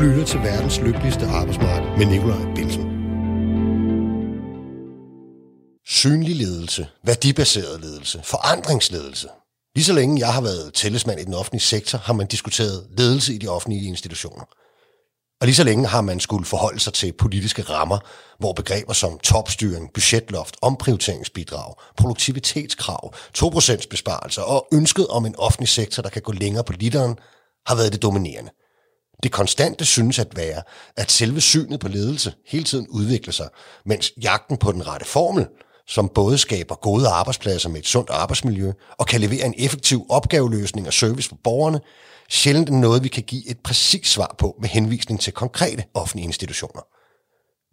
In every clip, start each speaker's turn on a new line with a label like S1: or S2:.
S1: lytter til verdens lykkeligste arbejdsmarked med Nikolaj Bilsen. Synlig ledelse, værdibaseret ledelse, forandringsledelse. Lige så længe jeg har været tillidsmand i den offentlige sektor, har man diskuteret ledelse i de offentlige institutioner. Og lige så længe har man skulle forholde sig til politiske rammer, hvor begreber som topstyring, budgetloft, omprioriteringsbidrag, produktivitetskrav, 2% besparelser og ønsket om en offentlig sektor, der kan gå længere på literen, har været det dominerende. Det konstante synes at være, at selve synet på ledelse hele tiden udvikler sig, mens jagten på den rette formel, som både skaber gode arbejdspladser med et sundt arbejdsmiljø og kan levere en effektiv opgaveløsning og service for borgerne, sjældent er noget, vi kan give et præcist svar på med henvisning til konkrete offentlige institutioner.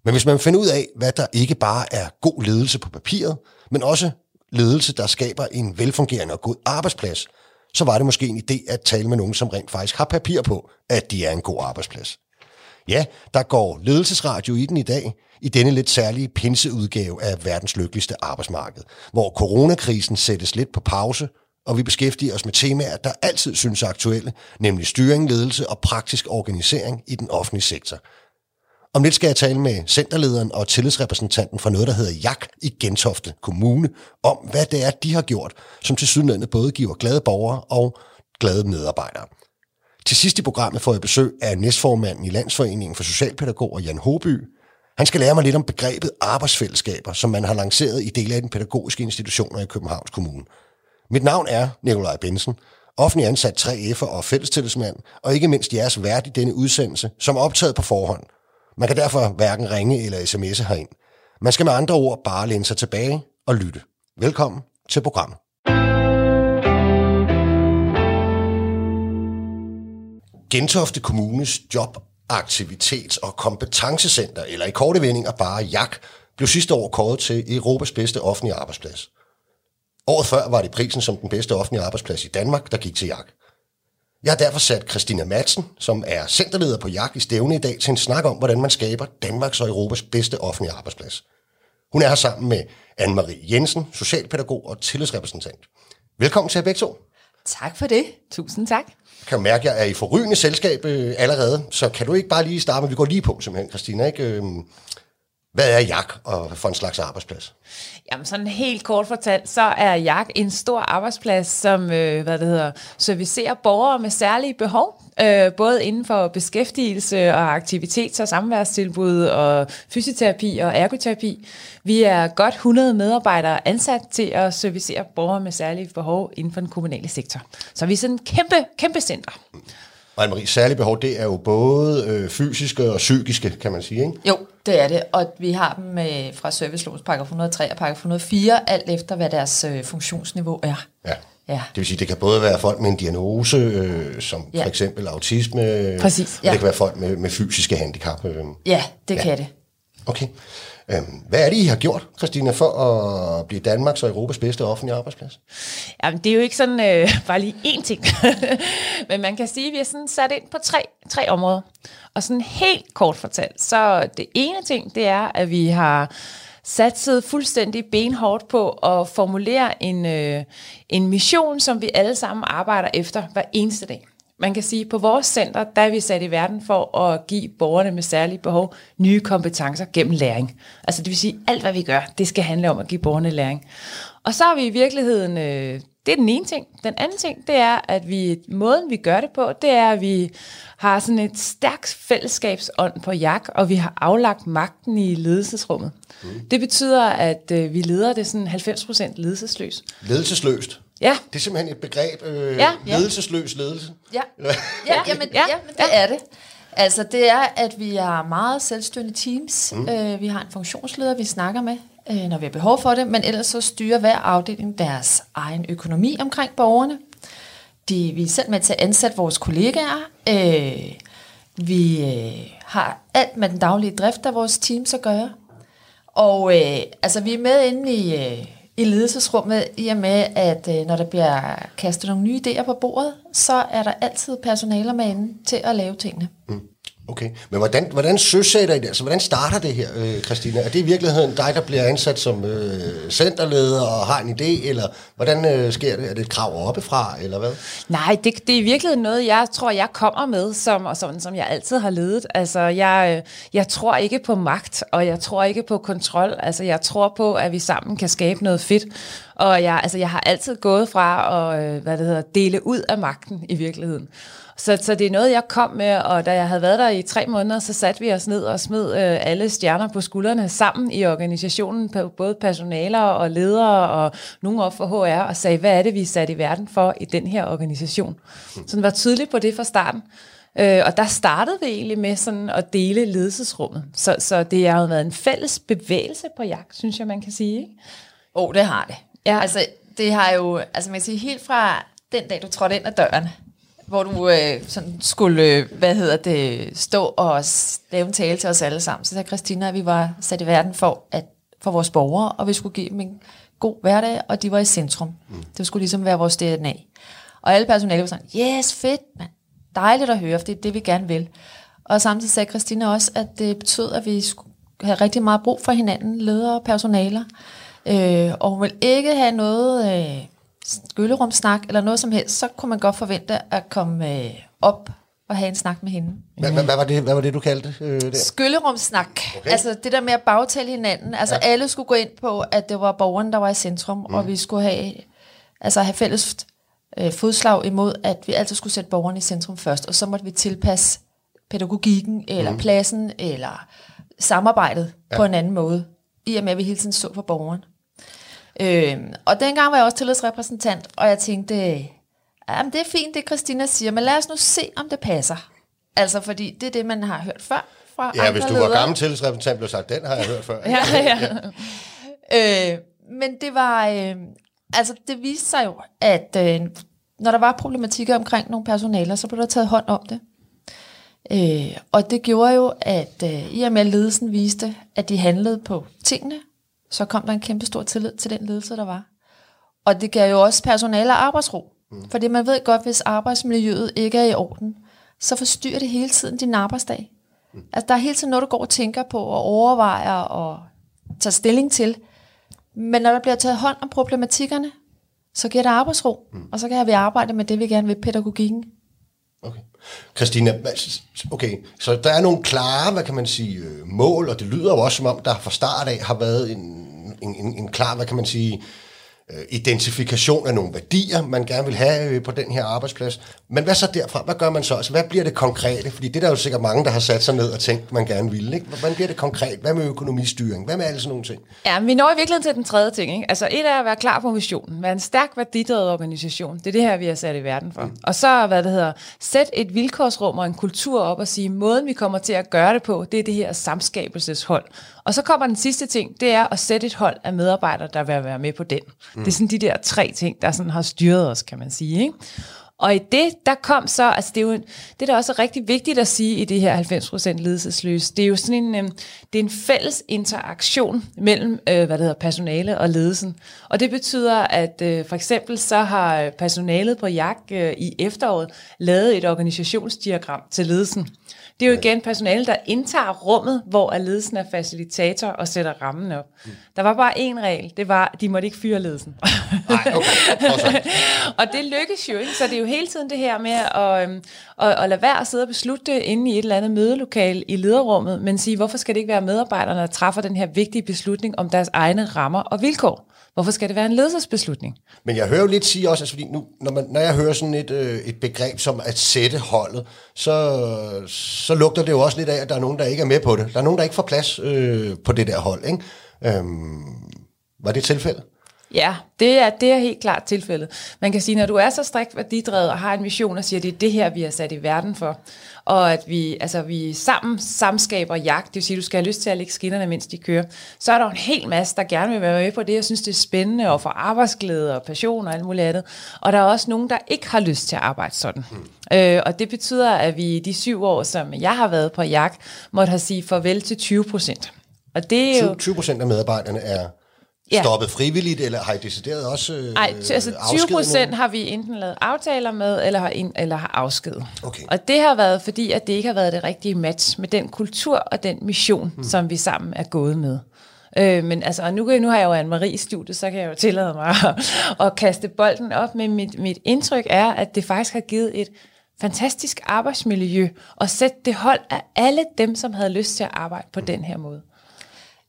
S1: Men hvis man finder ud af, hvad der ikke bare er god ledelse på papiret, men også ledelse, der skaber en velfungerende og god arbejdsplads, så var det måske en idé at tale med nogen, som rent faktisk har papir på, at de er en god arbejdsplads. Ja, der går ledelsesradio i den i dag, i denne lidt særlige pinseudgave af verdens lykkeligste arbejdsmarked, hvor coronakrisen sættes lidt på pause, og vi beskæftiger os med temaer, der altid synes aktuelle, nemlig styring, ledelse og praktisk organisering i den offentlige sektor. Om lidt skal jeg tale med centerlederen og tillidsrepræsentanten for noget, der hedder JAK i Gentofte Kommune, om hvad det er, de har gjort, som til sydlandet både giver glade borgere og glade medarbejdere. Til sidst i programmet får jeg besøg af næstformanden i Landsforeningen for Socialpædagoger, Jan Håby. Han skal lære mig lidt om begrebet arbejdsfællesskaber, som man har lanceret i dele af den pædagogiske institutioner i Københavns Kommune. Mit navn er Nikolaj Bensen, offentlig ansat 3F'er og fællestillidsmand, og ikke mindst jeres vært i denne udsendelse, som er optaget på forhånd. Man kan derfor hverken ringe eller sms'e herind. Man skal med andre ord bare læne sig tilbage og lytte. Velkommen til programmet. Gentofte Kommunes job, aktivitets- og kompetencecenter, eller i korte vendinger bare JAK, blev sidste år kåret til Europas bedste offentlige arbejdsplads. Året før var det prisen som den bedste offentlige arbejdsplads i Danmark, der gik til JAK. Jeg har derfor sat Christina Madsen, som er centerleder på JAK i stævne i dag, til en snak om, hvordan man skaber Danmarks og Europas bedste offentlige arbejdsplads. Hun er her sammen med Anne-Marie Jensen, socialpædagog og tillidsrepræsentant. Velkommen til jer begge to.
S2: Tak for det. Tusind tak.
S1: Jeg kan mærke, at jeg er i forrygende selskab øh, allerede, så kan du ikke bare lige starte med, vi går lige på simpelthen, Christina, ikke? Øhm, hvad er JAK og for en slags arbejdsplads?
S2: Jamen sådan helt kort fortalt, så er JAK en stor arbejdsplads, som øh, hvad det hedder, servicerer borgere med særlige behov, øh, både inden for beskæftigelse og aktivitets- og samværstilbud og fysioterapi og ergoterapi. Vi er godt 100 medarbejdere ansat til at servicere borgere med særlige behov inden for den kommunale sektor. Så vi er sådan en kæmpe, kæmpe center.
S1: Og Anne-Marie, særlige behov, det er jo både øh, fysiske og psykiske, kan man sige, ikke?
S3: Jo, det er det, og vi har dem øh, fra servicelovens paragraf 103 og paragraf 104, alt efter hvad deres øh, funktionsniveau er.
S1: Ja.
S3: Ja.
S1: Det vil sige, det kan både være folk med en diagnose, øh, som ja. For eksempel autisme,
S3: Præcis,
S1: og
S3: ja.
S1: det kan være folk med, med fysiske handicap. Øh.
S3: Ja, det
S1: ja.
S3: kan det.
S1: Okay. Øhm, hvad er det, I har gjort, Christina, for at blive Danmarks og Europas bedste offentlige arbejdsplads?
S2: Jamen, det er jo ikke sådan øh, bare lige én ting. Men man kan sige, at vi er sådan sat ind på tre, tre områder. Og sådan helt kort fortalt, så det ene ting, det er, at vi har satset fuldstændig benhårdt på at formulere en, øh, en mission, som vi alle sammen arbejder efter hver eneste dag. Man kan sige, at på vores center, der er vi sat i verden for at give borgerne med særlige behov nye kompetencer gennem læring. Altså det vil sige, alt hvad vi gør, det skal handle om at give borgerne læring. Og så har vi i virkeligheden, øh, det er den ene ting. Den anden ting, det er, at vi, måden vi gør det på, det er, at vi har sådan et stærkt fællesskabsånd på JAK, og vi har aflagt magten i ledelsesrummet. Mm. Det betyder, at øh, vi leder det sådan 90% ledelsesløs.
S1: Ledelsesløst.
S2: Ja,
S1: Det er simpelthen et begreb, øh,
S2: Ja,
S1: ledelsesløs ledelse.
S3: Ja, ja, jamen,
S2: Ja,
S3: ja, ja men det er det. Altså, det er, at vi er meget selvstyrende teams. Mm. Øh, vi har en funktionsleder, vi snakker med, øh, når vi har behov for det, men ellers så styrer hver afdeling deres egen økonomi omkring borgerne. De, vi er selv med til at ansætte vores kollegaer. Øh, vi øh, har alt med den daglige drift af vores teams at gøre. Og øh, altså, vi er med inde i, øh, i ledelsesrummet, i og med, at øh, når der bliver kastet nogle nye idéer på bordet, så er der altid personaler med inde til at lave tingene. Mm.
S1: Okay, men hvordan, hvordan søsætter I det? Altså, hvordan starter det her, øh, Christina? Er det i virkeligheden dig, der bliver ansat som øh, centerleder og har en idé, eller hvordan øh, sker det? Er det et krav oppefra, eller hvad?
S2: Nej, det, det er i virkeligheden noget, jeg tror, jeg kommer med, som, og sådan, som jeg altid har ledet. Altså, jeg, øh, jeg tror ikke på magt, og jeg tror ikke på kontrol. Altså, jeg tror på, at vi sammen kan skabe noget fedt. Og jeg, altså, jeg har altid gået fra at øh, hvad det hedder, dele ud af magten i virkeligheden. Så, så det er noget, jeg kom med, og da jeg havde været der i tre måneder, så satte vi os ned og smed øh, alle stjerner på skuldrene sammen i organisationen, både personaler og ledere og nogen op for HR, og sagde, hvad er det, vi er sat i verden for i den her organisation? Så den var tydelig på det fra starten. Øh, og der startede vi egentlig med sådan at dele ledelsesrummet. Så, så det har jo været en fælles bevægelse på jagt, synes jeg, man kan sige. Ikke?
S3: Åh, oh, det har det.
S2: Ja.
S3: Altså, det har jo, altså man kan sige, helt fra den dag, du trådte ind ad døren, hvor du øh, sådan skulle, øh, hvad hedder det, stå og lave en tale til os alle sammen. Så sagde Christina, at vi var sat i verden for, at, for vores borgere, og vi skulle give dem en god hverdag, og de var i centrum. Mm. Det skulle ligesom være vores DNA. Og alle personale var sådan, yes, fedt, mand. Dejligt at høre, for det er det, vi gerne vil. Og samtidig sagde Christina også, at det betød, at vi skulle have rigtig meget brug for hinanden, ledere og personaler. Øh, og hun ville ikke have noget øh, skyllerumsnak eller noget som helst, så kunne man godt forvente at komme øh, op og have en snak med hende.
S1: Hvad, hvad, hvad, var, det, hvad var det, du kaldte øh, det?
S3: Skyllerumsnak. Okay. Altså det der med at bagtale hinanden. Altså ja. alle skulle gå ind på, at det var borgeren, der var i centrum, mm. og vi skulle have, altså have fælles øh, fodslag imod, at vi altid skulle sætte borgeren i centrum først, og så måtte vi tilpasse pædagogikken, eller mm. pladsen, eller samarbejdet ja. på en anden måde, i og med, at vi hele tiden så på borgeren. Øh, og dengang var jeg også tillidsrepræsentant, og jeg tænkte, jamen det er fint, det Christina siger, men lad os nu se, om det passer. Altså, fordi det er det, man har hørt før fra
S1: Ja, hvis du
S3: ledere.
S1: var gammel tillidsrepræsentant, blev sagt, den har jeg hørt før.
S2: Ja, ja.
S3: Øh, men det var, øh, altså det viste sig jo, at øh, når der var problematikker omkring nogle personaler, så blev der taget hånd om det. Øh, og det gjorde jo, at øh, i og med at ledelsen viste, at de handlede på tingene, så kom der en kæmpe stor tillid til den ledelse, der var. Og det gav jo også personale arbejdsro. Mm. Fordi man ved godt, hvis arbejdsmiljøet ikke er i orden, så forstyrrer det hele tiden din arbejdsdag. Mm. Altså der er hele tiden noget, du går og tænker på og overvejer og tager stilling til. Men når der bliver taget hånd om problematikkerne, så giver det arbejdsro, mm. og så kan vi arbejde med det, vi gerne vil, pædagogikken.
S1: Okay. Christina, okay, så der er nogle klare, hvad kan man sige, øh, mål, og det lyder jo også som om, der fra start af har været en, en, en, en klar, hvad kan man sige, øh, identifikation af nogle værdier, man gerne vil have øh, på den her arbejdsplads. Men hvad så derfra? Hvad gør man så? Altså, hvad bliver det konkrete? Fordi det er der jo sikkert mange, der har sat sig ned og tænkt, man gerne ville. Ikke? Hvordan bliver det konkret? Hvad med økonomistyring? Hvad med alle sådan nogle ting?
S2: Ja, men vi når i virkeligheden til den tredje ting. Ikke? Altså et er at være klar på missionen. Være en stærk værdidrevet organisation. Det er det her, vi er sat i verden for. Mm. Og så, hvad det hedder, sæt et vilkårsrum og en kultur op og sige, måden vi kommer til at gøre det på, det er det her samskabelseshold. Og så kommer den sidste ting, det er at sætte et hold af medarbejdere, der vil være med på den. Mm. Det er sådan de der tre ting, der sådan har styret os, kan man sige. Ikke? Og i det, der kom så, altså det er jo, en- det der også er rigtig vigtigt at sige i det her 90% ledelsesløs, det er jo sådan en, øh, det er en fælles interaktion mellem, øh, hvad det hedder, personale og ledelsen. Og det betyder, at øh, for eksempel så har personalet på jagt øh, i efteråret lavet et organisationsdiagram til ledelsen. Det er jo igen personale, der indtager rummet, hvor er ledelsen er facilitator og sætter rammen op. Der var bare én regel, det var, at de måtte ikke fyre ledelsen.
S1: Nej, okay.
S2: Og det lykkes jo ikke, så det er jo hele tiden det her med at, øhm, at, at lade være at sidde og beslutte det inde i et eller andet mødelokal i lederrummet, men sige, hvorfor skal det ikke være medarbejderne, der træffer den her vigtige beslutning om deres egne rammer og vilkår? Hvorfor skal det være en ledelsesbeslutning?
S1: Men jeg hører jo lidt sige også, altså fordi nu, når, man, når jeg hører sådan et, øh, et begreb som at sætte holdet, så, så lugter det jo også lidt af, at der er nogen, der ikke er med på det. Der er nogen, der ikke får plads øh, på det der hold, ikke? Øhm, var det tilfældet?
S2: Ja, det er, det er helt klart tilfældet. Man kan sige, når du er så strikt værdidrevet og har en mission og siger, det er det her, vi er sat i verden for, og at vi, altså, vi sammen samskaber jagt, det vil sige, du skal have lyst til at lægge skinnerne, mens de kører, så er der en hel masse, der gerne vil være med på det. Jeg synes, det er spændende og få arbejdsglæde og passion og alt muligt andet. Og der er også nogen, der ikke har lyst til at arbejde sådan. Mm. Øh, og det betyder, at vi de syv år, som jeg har været på jagt, måtte have sige farvel til 20 procent. Og det er jo...
S1: 20 procent af medarbejderne er
S2: Ja.
S1: stoppet frivilligt, eller har I decideret også øh,
S2: Nej, altså 20
S1: afskediget
S2: procent har vi enten lavet aftaler med, eller har, ind, eller har afskedet.
S1: Okay.
S2: Og det har været fordi, at det ikke har været det rigtige match med den kultur og den mission, mm. som vi sammen er gået med. Øh, men altså, og nu, kan- nu har jeg jo Anne-Marie i studiet, så kan jeg jo tillade mig at, at kaste bolden op, men mit, mit indtryk er, at det faktisk har givet et fantastisk arbejdsmiljø, og sætte det hold af alle dem, som havde lyst til at arbejde på den her måde.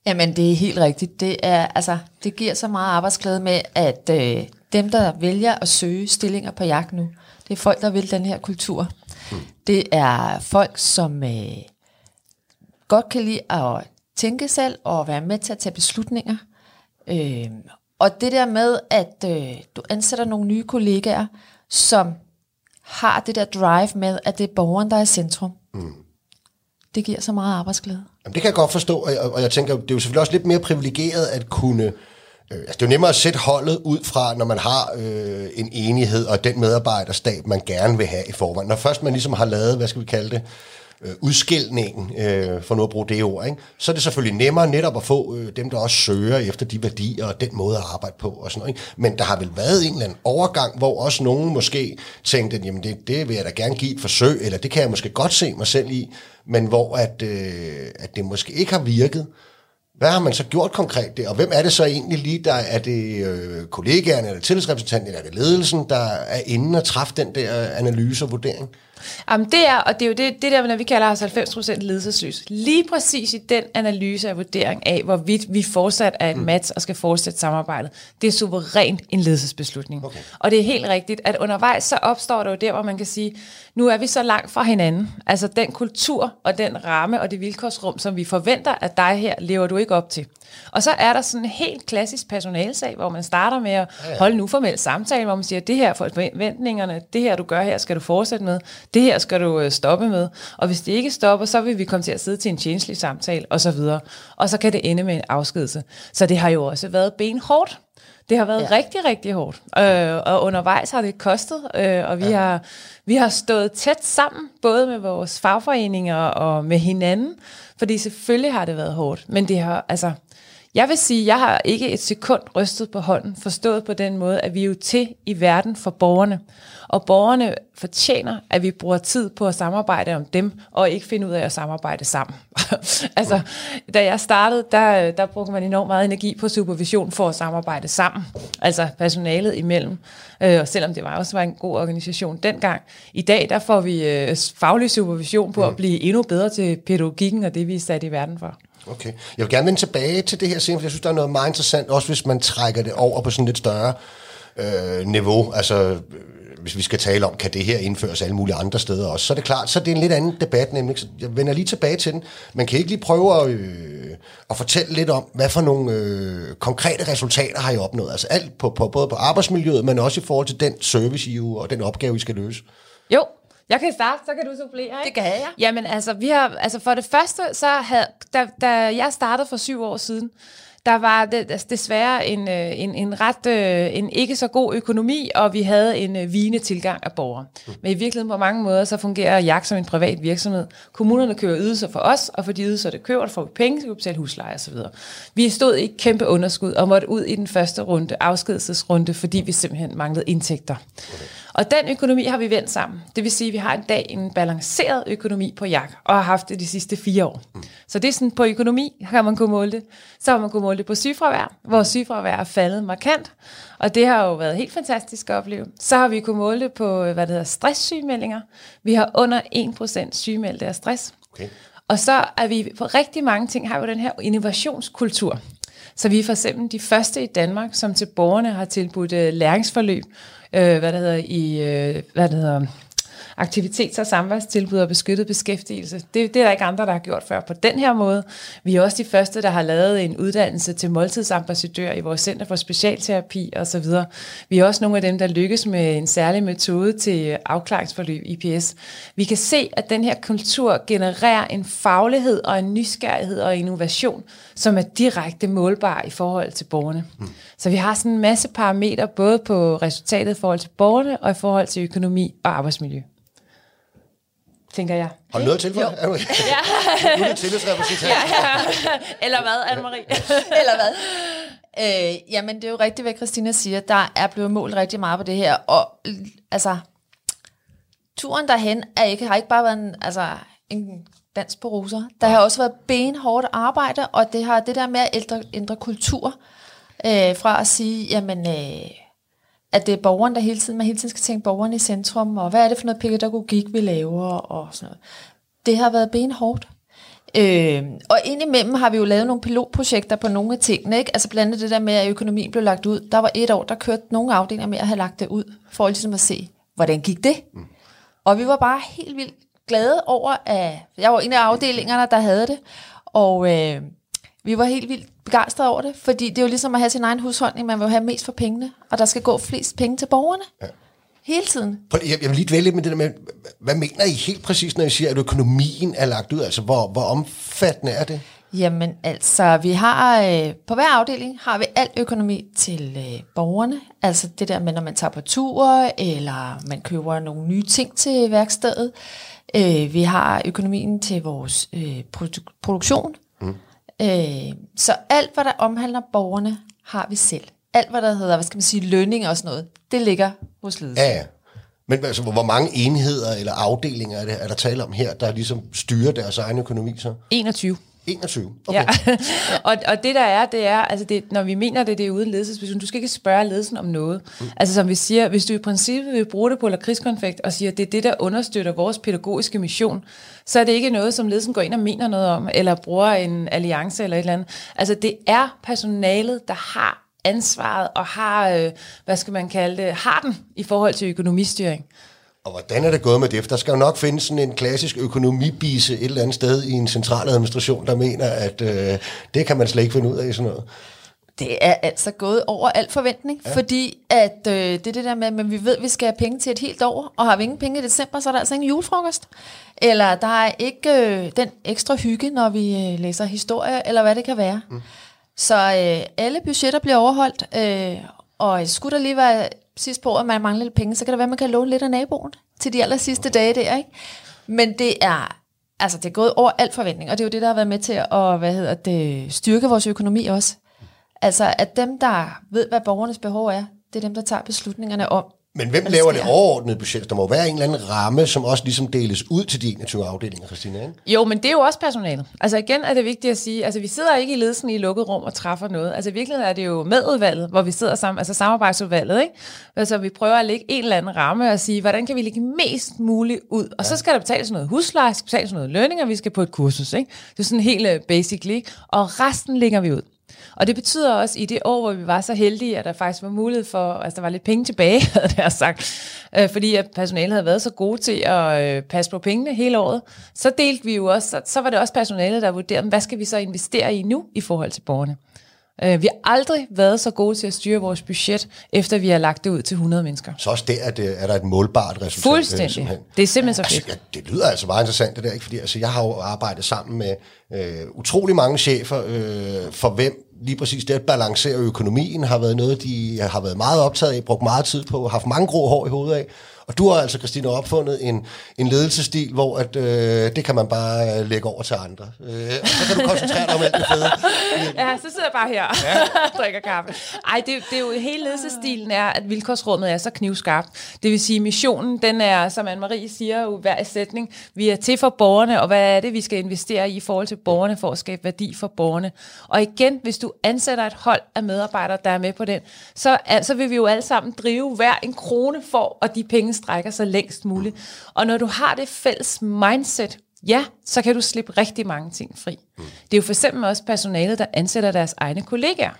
S3: Jamen, det er helt rigtigt. Det, er, altså, det giver så meget arbejdsglæde med, at øh, dem, der vælger at søge stillinger på jagt nu, det er folk, der vil den her kultur. Det er folk, som øh, godt kan lide at tænke selv og være med til at tage beslutninger. Øh, og det der med, at øh, du ansætter nogle nye kollegaer, som har det der drive med, at det er borgeren, der er i centrum. Mm. Det giver så meget arbejdsglæde.
S1: Jamen, det kan jeg godt forstå, og jeg, og jeg tænker, det er jo selvfølgelig også lidt mere privilegeret at kunne... Øh, altså, det er jo nemmere at sætte holdet ud fra, når man har øh, en enighed og den medarbejderstab, man gerne vil have i forvejen. Når først man ligesom har lavet, hvad skal vi kalde det, øh, udskilningen, øh, for nu at bruge det ord, ikke? så er det selvfølgelig nemmere netop at få øh, dem, der også søger efter de værdier og den måde at arbejde på og sådan noget. Ikke? Men der har vel været en eller anden overgang, hvor også nogen måske tænkte, jamen det, det vil jeg da gerne give et forsøg, eller det kan jeg måske godt se mig selv i, men hvor at, øh, at det måske ikke har virket. Hvad har man så gjort konkret der? Og hvem er det så egentlig lige, der er det øh, kollegaerne, eller tillidsrepræsentanten, eller er det ledelsen, der er inde og træffe den der analyse og vurdering?
S2: Jamen det er, og det er jo det, det der, når vi kalder os 90% ledelsesløs. Lige præcis i den analyse og vurdering af, hvorvidt vi fortsat er et match og skal fortsætte samarbejdet, det er suverænt en ledelsesbeslutning. Okay. Og det er helt rigtigt, at undervejs så opstår der jo der, hvor man kan sige, nu er vi så langt fra hinanden. Altså den kultur og den ramme og det vilkårsrum, som vi forventer af dig her, lever du ikke op til. Og så er der sådan en helt klassisk personalsag, hvor man starter med at holde en uformel samtale, hvor man siger, det her er forventningerne, det her du gør her, skal du fortsætte med, det her skal du øh, stoppe med, og hvis det ikke stopper, så vil vi komme til at sidde til en tjenestelig samtale, og så videre. Og så kan det ende med en afskedelse. Så det har jo også været benhårdt. Det har været ja. Rigtig, rigtig hårdt. Øh, og undervejs har det kostet, øh, og vi, ja. har, vi har stået tæt sammen, både med vores fagforeninger og med hinanden, fordi selvfølgelig har det været hårdt. Men det har, altså, jeg vil sige, jeg har ikke et sekund rystet på hånden, forstået på den måde, at vi er jo til i verden for borgerne. Og borgerne fortjener, at vi bruger tid på at samarbejde om dem, og ikke finde ud af at samarbejde sammen. altså, da jeg startede, der, der brugte man enormt meget energi på supervision for at samarbejde sammen. Altså personalet imellem. Øh, og selvom det var også var en god organisation dengang. I dag, der får vi øh, faglig supervision på at blive endnu bedre til pædagogikken og det, vi er sat i verden for.
S1: Okay. Jeg vil gerne vende tilbage til det her scene, for jeg synes, der er noget meget interessant, også hvis man trækker det over på sådan lidt større øh, niveau. Altså, øh, hvis vi skal tale om, kan det her indføres alle mulige andre steder også, så er det klart, så er det en lidt anden debat, nemlig. Så jeg vender lige tilbage til den. Man kan ikke lige prøve at, øh, at fortælle lidt om, hvad for nogle øh, konkrete resultater har I opnået? Altså alt på, på, både på arbejdsmiljøet, men også i forhold til den service, I og den opgave, I skal løse.
S2: Jo, jeg kan starte, så kan du supplere, ikke?
S3: Det kan jeg.
S2: Jamen altså, vi har, altså for det første, så havde, da, da jeg startede for syv år siden, der var det, altså desværre en, øh, en, en ret øh, en ikke så god økonomi, og vi havde en øh, vigende tilgang af borgere. Men i virkeligheden på mange måder, så fungerer Jagt som en privat virksomhed. Kommunerne køber ydelser for os, og for de ydelser, der køber, der får vi penge, så vi betale husleje osv. Vi stod i kæmpe underskud, og måtte ud i den første runde, afskedelsesrunde, fordi vi simpelthen manglede indtægter. Og den økonomi har vi vendt sammen. Det vil sige, at vi har i dag en balanceret økonomi på jak, og har haft det de sidste fire år. Mm. Så det er sådan, på økonomi kan man kunne måle det. Så har man kunne måle det på sygefravær, hvor sygefravær er faldet markant, og det har jo været helt fantastisk at opleve. Så har vi kunne måle det på, hvad det hedder, stresssygemeldinger. Vi har under 1% sygemeldte af stress.
S1: Okay.
S2: Og så er vi på rigtig mange ting, har vi jo den her innovationskultur. Så vi er for eksempel de første i Danmark, som til borgerne har tilbudt øh, læringsforløb, øh, hvad det hedder, i, øh, hvad det hedder, aktivitets- og samværstilbud og beskyttet beskæftigelse. Det, det er der ikke andre, der har gjort før på den her måde. Vi er også de første, der har lavet en uddannelse til måltidsambassadør i vores Center for Specialterapi osv. Vi er også nogle af dem, der lykkes med en særlig metode til afklaringsforløb, IPS. Vi kan se, at den her kultur genererer en faglighed og en nysgerrighed og innovation, som er direkte målbar i forhold til borgerne. Mm. Så vi har sådan en masse parametre, både på resultatet i forhold til borgerne og i forhold til økonomi og arbejdsmiljø tænker jeg.
S1: Har du noget til for det? Nu er det tillidsrepræsentant.
S2: Ja, ja. Eller hvad, Anne-Marie?
S3: Eller hvad? Øh, jamen, det er jo rigtigt, hvad Christina siger. Der er blevet målt rigtig meget på det her. Og altså, turen derhen er ikke, har ikke bare været en, altså, en dans på roser. Der har også været benhårdt arbejde, og det har det der med at ændre, ændre kultur, øh, fra at sige, jamen, øh, at det er borgeren, der hele tiden, man hele tiden skal tænke borgeren i centrum, og hvad er det for noget pædagogik, vi laver, og sådan noget. Det har været benhårdt. Øh, og indimellem har vi jo lavet nogle pilotprojekter på nogle af tingene, ikke? Altså blandt andet det der med, at økonomien blev lagt ud. Der var et år, der kørte nogle afdelinger med at have lagt det ud, for ligesom at se, hvordan gik det? Mm. Og vi var bare helt vildt glade over, at jeg var en af afdelingerne, der havde det, og øh, vi var helt vildt begejstrede over det, fordi det er jo ligesom at have sin egen husholdning, man vil jo have mest for pengene, og der skal gå flest penge til borgerne. Ja. Hele tiden.
S1: Jeg, jeg vil lige dvæle lidt med det der med, hvad mener I helt præcis, når I siger, at økonomien er lagt ud? Altså, hvor, hvor omfattende er det?
S3: Jamen altså, vi har øh, på hver afdeling har vi al økonomi til øh, borgerne. Altså det der med, når man tager på tur, eller man køber nogle nye ting til værkstedet. Øh, vi har økonomien til vores øh, produ- produktion. Mm. Øh, så alt, hvad der omhandler borgerne, har vi selv. Alt, hvad der hedder, hvad skal man sige, lønning og sådan noget, det ligger hos ledelsen.
S1: Ja, ja. Men altså, hvor mange enheder eller afdelinger er, det, er der tale om her, der ligesom styrer deres egen økonomi så?
S2: 21.
S1: 21? Okay.
S2: Ja. og, og det der er, det er, altså det, når vi mener det, det er uden ledelsesbeslutning, du skal ikke spørge ledelsen om noget. Mm. Altså som vi siger, hvis du i princippet vil bruge det på lakridskonfekt og siger, at det er det, der understøtter vores pædagogiske mission, så er det ikke noget, som ledelsen går ind og mener noget om, eller bruger en alliance eller et eller andet. Altså det er personalet, der har ansvaret og har, øh, hvad skal man kalde det, har den i forhold til økonomistyring.
S1: Og hvordan er det gået med det? For der skal jo nok findes sådan en klassisk økonomibise et eller andet sted i en central administration, der mener, at øh, det kan man slet ikke finde ud af sådan noget.
S3: Det er altså gået over al forventning, ja. fordi at øh, det er det der med, at vi ved, at vi skal have penge til et helt år, og har vi ingen penge i december, så er der altså ingen julefrokost. Eller der er ikke øh, den ekstra hygge, når vi øh, læser historie, eller hvad det kan være. Mm. Så øh, alle budgetter bliver overholdt, øh, og skulle der lige være sidst på at man mangler lidt penge, så kan det være, at man kan låne lidt af naboen til de aller sidste dage der, ikke? Men det er, altså det er gået over alt forventning, og det er jo det, der har været med til at, hvad hedder det, styrke vores økonomi også. Altså, at dem, der ved, hvad borgernes behov er, det er dem, der tager beslutningerne om,
S1: men hvem laver det overordnede budget? Der må være en eller anden ramme, som også ligesom deles ud til de 21 afdelinger, Christina, ikke?
S2: Jo, men det er jo også personalet. Altså igen er det vigtigt at sige, altså vi sidder ikke i ledelsen i lukket rum og træffer noget. Altså virkelig er det jo medudvalget, hvor vi sidder sammen, altså samarbejdsudvalget, ikke? Altså vi prøver at lægge en eller anden ramme og sige, hvordan kan vi lægge mest muligt ud? Og ja. så skal der betales noget husleje, skal betales noget lønning, og vi skal på et kursus, ikke? Det er sådan helt øh, basically. Og resten lægger vi ud. Og det betyder også, i det år, hvor vi var så heldige, at der faktisk var mulighed for, altså der var lidt penge tilbage, havde jeg sagt, øh, fordi at personalet havde været så gode til at øh, passe på pengene hele året, så delte vi jo også, så, så var det også personalet, der vurderede, hvad skal vi så investere i nu i forhold til borgerne. Øh, vi har aldrig været så gode til at styre vores budget, efter vi har lagt det ud til 100 mennesker.
S1: Så også der er, det, er der et målbart resultat.
S2: Fuldstændig. Simpelthen. Det er simpelthen så fedt.
S1: Altså, ja, det lyder altså meget interessant det der, ikke? fordi altså, jeg har jo arbejdet sammen med øh, utrolig mange chefer, øh, for hvem lige præcis det at balancere økonomien har været noget, de har været meget optaget af, brugt meget tid på, haft mange grå hår i hovedet af. Og du har altså, Christina, opfundet en, en ledelsesstil, hvor at, øh, det kan man bare øh, lægge over til andre. Øh, og så kan du koncentrere dig om alt det fede.
S2: Ja, så sidder jeg bare her ja. og drikker kaffe. Ej, det, det er jo hele ledelsesstilen er, at vilkårsrummet er så knivskarpt. Det vil sige, missionen, den er, som Anne-Marie siger jo hver sætning, vi er til for borgerne, og hvad er det, vi skal investere i i forhold til borgerne, for at skabe værdi for borgerne. Og igen, hvis du ansætter et hold af medarbejdere, der er med på den, så, så vil vi jo alle sammen drive hver en krone for, og de penge strækker sig længst muligt. Og når du har det fælles mindset, ja, så kan du slippe rigtig mange ting fri. Det er jo for eksempel også personalet, der ansætter deres egne kollegaer.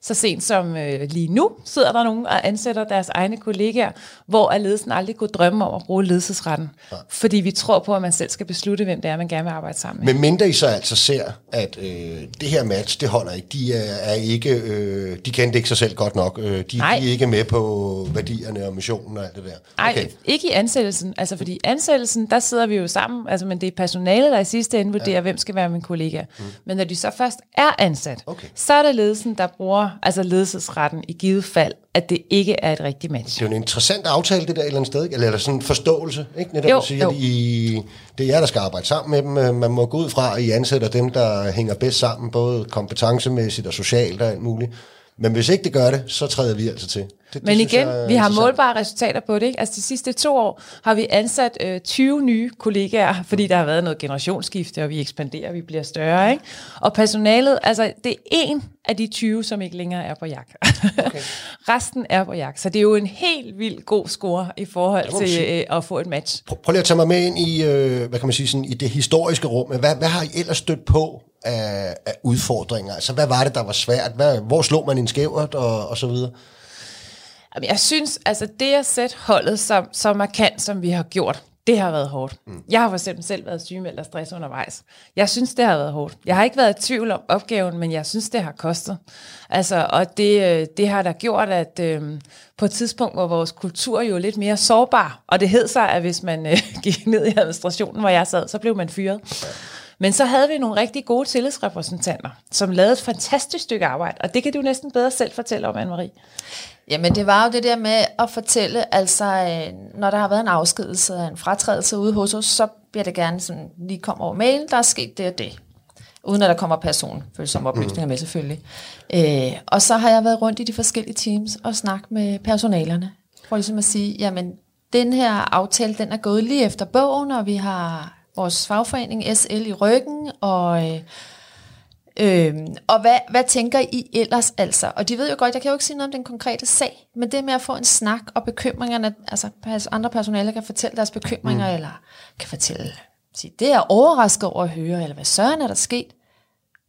S2: Så sent som øh, lige nu sidder der nogen og ansætter deres egne kollegaer, hvor er ledelsen aldrig kunne drømme om at bruge ledelsesretten. Ja. Fordi vi tror på, at man selv skal beslutte, hvem det er, man gerne vil arbejde sammen
S1: med. Men mindre I så altså ser, at øh, det her match, det holder ikke. De er, er ikke, øh, de kendte ikke sig selv godt nok. Øh, de, de er ikke med på værdierne og missionen og alt det der.
S2: Nej, okay. ikke i ansættelsen. Altså fordi ansættelsen, der sidder vi jo sammen, altså, men det er personalet, der i sidste ende vurderer, ja. hvem skal være min kollega. Mm. Men når de så først er ansat, okay. så er det ledelsen, der bruger altså ledelsesretten i givet fald, at det ikke er et rigtigt match.
S1: Det er jo en interessant aftale, det der et eller andet sted, ikke? eller er der sådan en forståelse, ikke? Netop jo, at sige, jo. at I, det er jer, der skal arbejde sammen med dem. Man må gå ud fra, at I ansætter dem, der hænger bedst sammen, både kompetencemæssigt og socialt og alt muligt. Men hvis ikke det gør det, så træder vi altså til. Det, det
S2: Men
S1: synes
S2: igen,
S1: jeg
S2: vi har målbare resultater på det. Ikke? Altså de sidste to år har vi ansat øh, 20 nye kollegaer, fordi der har været noget generationsskifte, og vi ekspanderer, vi bliver større. Ikke? Og personalet, altså det er en af de 20, som ikke længere er på jak. Okay. Resten er på jak. Så det er jo en helt vild god score i forhold til øh, at få et match.
S1: Prøv, prøv lige at tage mig med ind i, øh, hvad kan man sige, sådan, i det historiske rum. Hvad, hvad har I ellers stødt på af, af udfordringer? Altså, hvad var det, der var svært? Hvad, hvor slog man en skævert og, og så videre?
S2: Jamen, jeg synes, altså det at sætte holdet så, så markant, som vi har gjort, det har været hårdt. Mm. Jeg har for eksempel selv været sygemeldt af stress undervejs. Jeg synes, det har været hårdt. Jeg har ikke været i tvivl om opgaven, men jeg synes, det har kostet. Altså, og det, øh, det har da gjort, at øh, på et tidspunkt, hvor vores kultur jo er lidt mere sårbar, og det hed sig, at hvis man øh, gik ned i administrationen, hvor jeg sad, så blev man fyret. Men så havde vi nogle rigtig gode tillidsrepræsentanter, som lavede et fantastisk stykke arbejde, og det kan du næsten bedre selv fortælle om, Anne-Marie.
S3: Jamen, det var jo det der med at fortælle, altså, øh, når der har været en afskedelse, en fratrædelse ude hos os, så bliver det gerne sådan, lige kom over mail, der er sket det og det. Uden at der kommer personfølsomme oplysninger med selvfølgelig. Øh, og så har jeg været rundt i de forskellige teams og snakket med personalerne. For ligesom at sige, jamen, den her aftale, den er gået lige efter bogen, og vi har vores fagforening SL i ryggen, og... Øh, Øhm, og hvad, hvad tænker I ellers altså? Og de ved jo godt, jeg kan jo ikke sige noget om den konkrete sag, men det med at få en snak og bekymringerne, altså andre personaler kan fortælle deres bekymringer, mm. eller kan fortælle, sige, det er overrasket over at høre, eller hvad søren er der sket?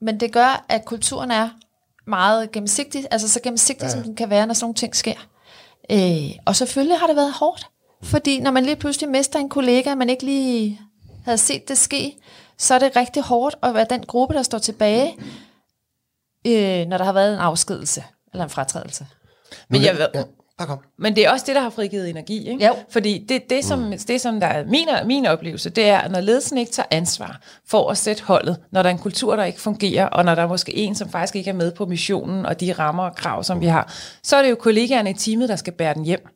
S3: Men det gør, at kulturen er meget gennemsigtig, altså så gennemsigtig, ja. som den kan være, når sådan nogle ting sker. Øh, og selvfølgelig har det været hårdt, fordi når man lige pludselig mister en kollega, man ikke lige havde set det ske, så er det rigtig hårdt at være den gruppe, der står tilbage, øh, når der har været en afskedelse eller en fratrædelse.
S2: Men jeg,
S1: Ja, kom.
S2: Men det er også det, der har frigivet energi. Ikke?
S3: Jo.
S2: Fordi det, det, som, mm. det, som der er min, min oplevelse, det er, når ledelsen ikke tager ansvar for at sætte holdet, når der er en kultur, der ikke fungerer, og når der er måske en, som faktisk ikke er med på missionen og de rammer og krav, som vi har, så er det jo kollegaerne i teamet, der skal bære den hjem.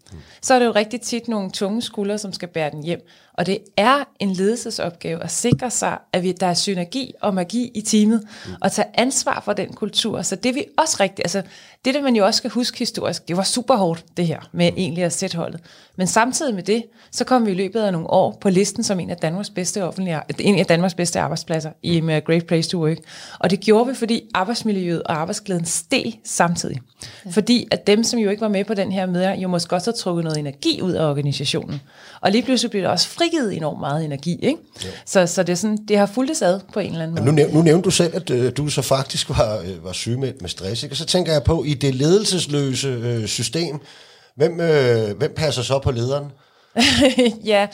S2: Så er det jo rigtig tit nogle tunge skuldre, som skal bære den hjem. Og det er en ledelsesopgave at sikre sig, at vi, der er synergi og magi i teamet, og tage ansvar for den kultur. Så det vi også rigtig, altså det, det man jo også skal huske historisk, det var super hårdt, det her, med egentlig at sætte holdet. Men samtidig med det, så kom vi i løbet af nogle år på listen som en af Danmarks bedste, offentlige, en af Danmarks bedste arbejdspladser i med Great Place to Work. Og det gjorde vi, fordi arbejdsmiljøet og arbejdsglæden steg samtidig. Ja. Fordi at dem, som jo ikke var med på den her med, jo måske også har trukket noget energi ud af organisationen. Og lige pludselig blev der også frigivet enormt meget energi. Ikke? Så, så det, er sådan, det har fulgt ad på en eller anden måde.
S1: Nu, næv, nu nævnte du selv, at øh, du så faktisk var, øh, var sygemeldt med stress. Ikke? Og så tænker jeg på, i det ledelsesløse øh, system, hvem, øh, hvem passer så på lederen?
S2: ja,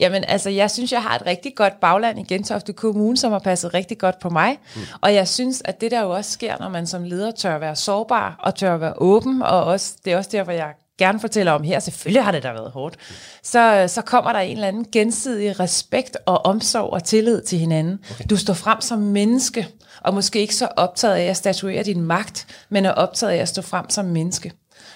S2: jamen altså, jeg synes, jeg har et rigtig godt bagland i Gentofte Kommune, som har passet rigtig godt på mig. Mm. Og jeg synes, at det der jo også sker, når man som leder tør være sårbar og tør være åben, og også, det er også derfor, jeg gerne fortæller om her, selvfølgelig har det da været hårdt, så, så kommer der en eller anden gensidig respekt og omsorg og tillid til hinanden. Okay. Du står frem som menneske, og måske ikke så optaget af at statuere din magt, men er optaget af at stå frem som menneske.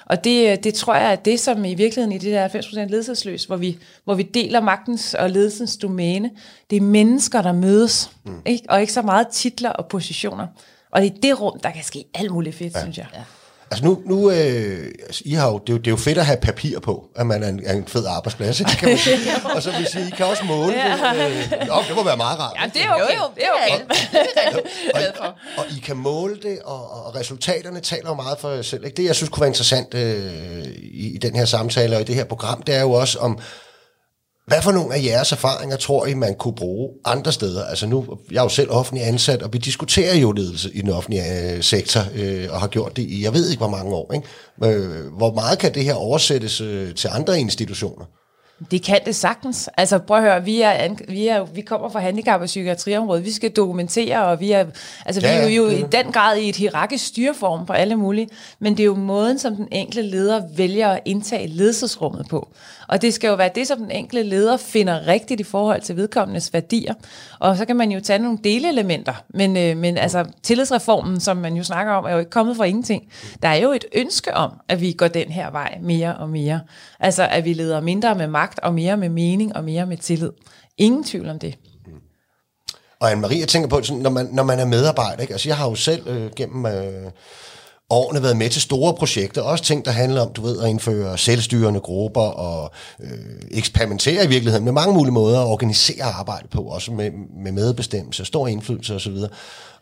S2: Og det, det tror jeg er det, som i virkeligheden i det der 90% ledelsesløs, hvor vi, hvor vi deler magtens og ledelsens domæne, det er mennesker, der mødes, mm. ikke? og ikke så meget titler og positioner. Og det er det rum, der kan ske alt muligt fedt, ja. synes jeg. Ja.
S1: Altså nu, nu øh, altså, I har jo, det, er jo, det er jo fedt at have papir på, at man er en, er en fed arbejdsplads, ikke, kan man sige. og så vil sige, I kan også måle det. Øh, jo, det må være meget rart.
S2: Ja, det er okay. Jo, jo, det er okay.
S1: og, og, og I kan måle det, og, og resultaterne taler jo meget for jer selv. Ikke? Det, jeg synes kunne være interessant øh, i, i den her samtale og i det her program, det er jo også om, hvad for nogle af jeres erfaringer tror I, man kunne bruge andre steder? Altså nu, jeg er jo selv offentlig ansat, og vi diskuterer jo ledelse i den offentlige øh, sektor, øh, og har gjort det i, jeg ved ikke hvor mange år. Ikke? Øh, hvor meget kan det her oversættes øh, til andre institutioner?
S2: Det kan det sagtens. Altså prøv at høre, vi, er, vi, er, vi kommer fra handicap- og psykiatriområdet, vi skal dokumentere, og vi er, altså,
S1: Ja,
S2: vi er jo,
S1: ja,
S2: i den grad i et hierarkisk styreform på alle mulige, men det er jo måden, som den enkelte leder vælger at indtage ledelsesrummet på. Og det skal jo være det, som den enkelte leder finder rigtigt i forhold til vedkommendes værdier. Og så kan man jo tage nogle delelementer, men, øh, men altså tillidsreformen, som man jo snakker om, er jo ikke kommet fra ingenting. Der er jo et ønske om, at vi går den her vej mere og mere. Altså at vi leder mindre med magt, og mere med mening, og mere med tillid. Ingen tvivl om det.
S1: Og Anne-Marie, jeg tænker på, sådan, når, man, når man er medarbejder, ikke? Altså, jeg har jo selv øh, gennem øh, årene været med til store projekter, også ting, der handler om, du ved, at indføre selvstyrende grupper og øh, eksperimentere i virkeligheden med mange mulige måder at organisere arbejde på, også med, med medbestemmelse, stor indflydelse osv.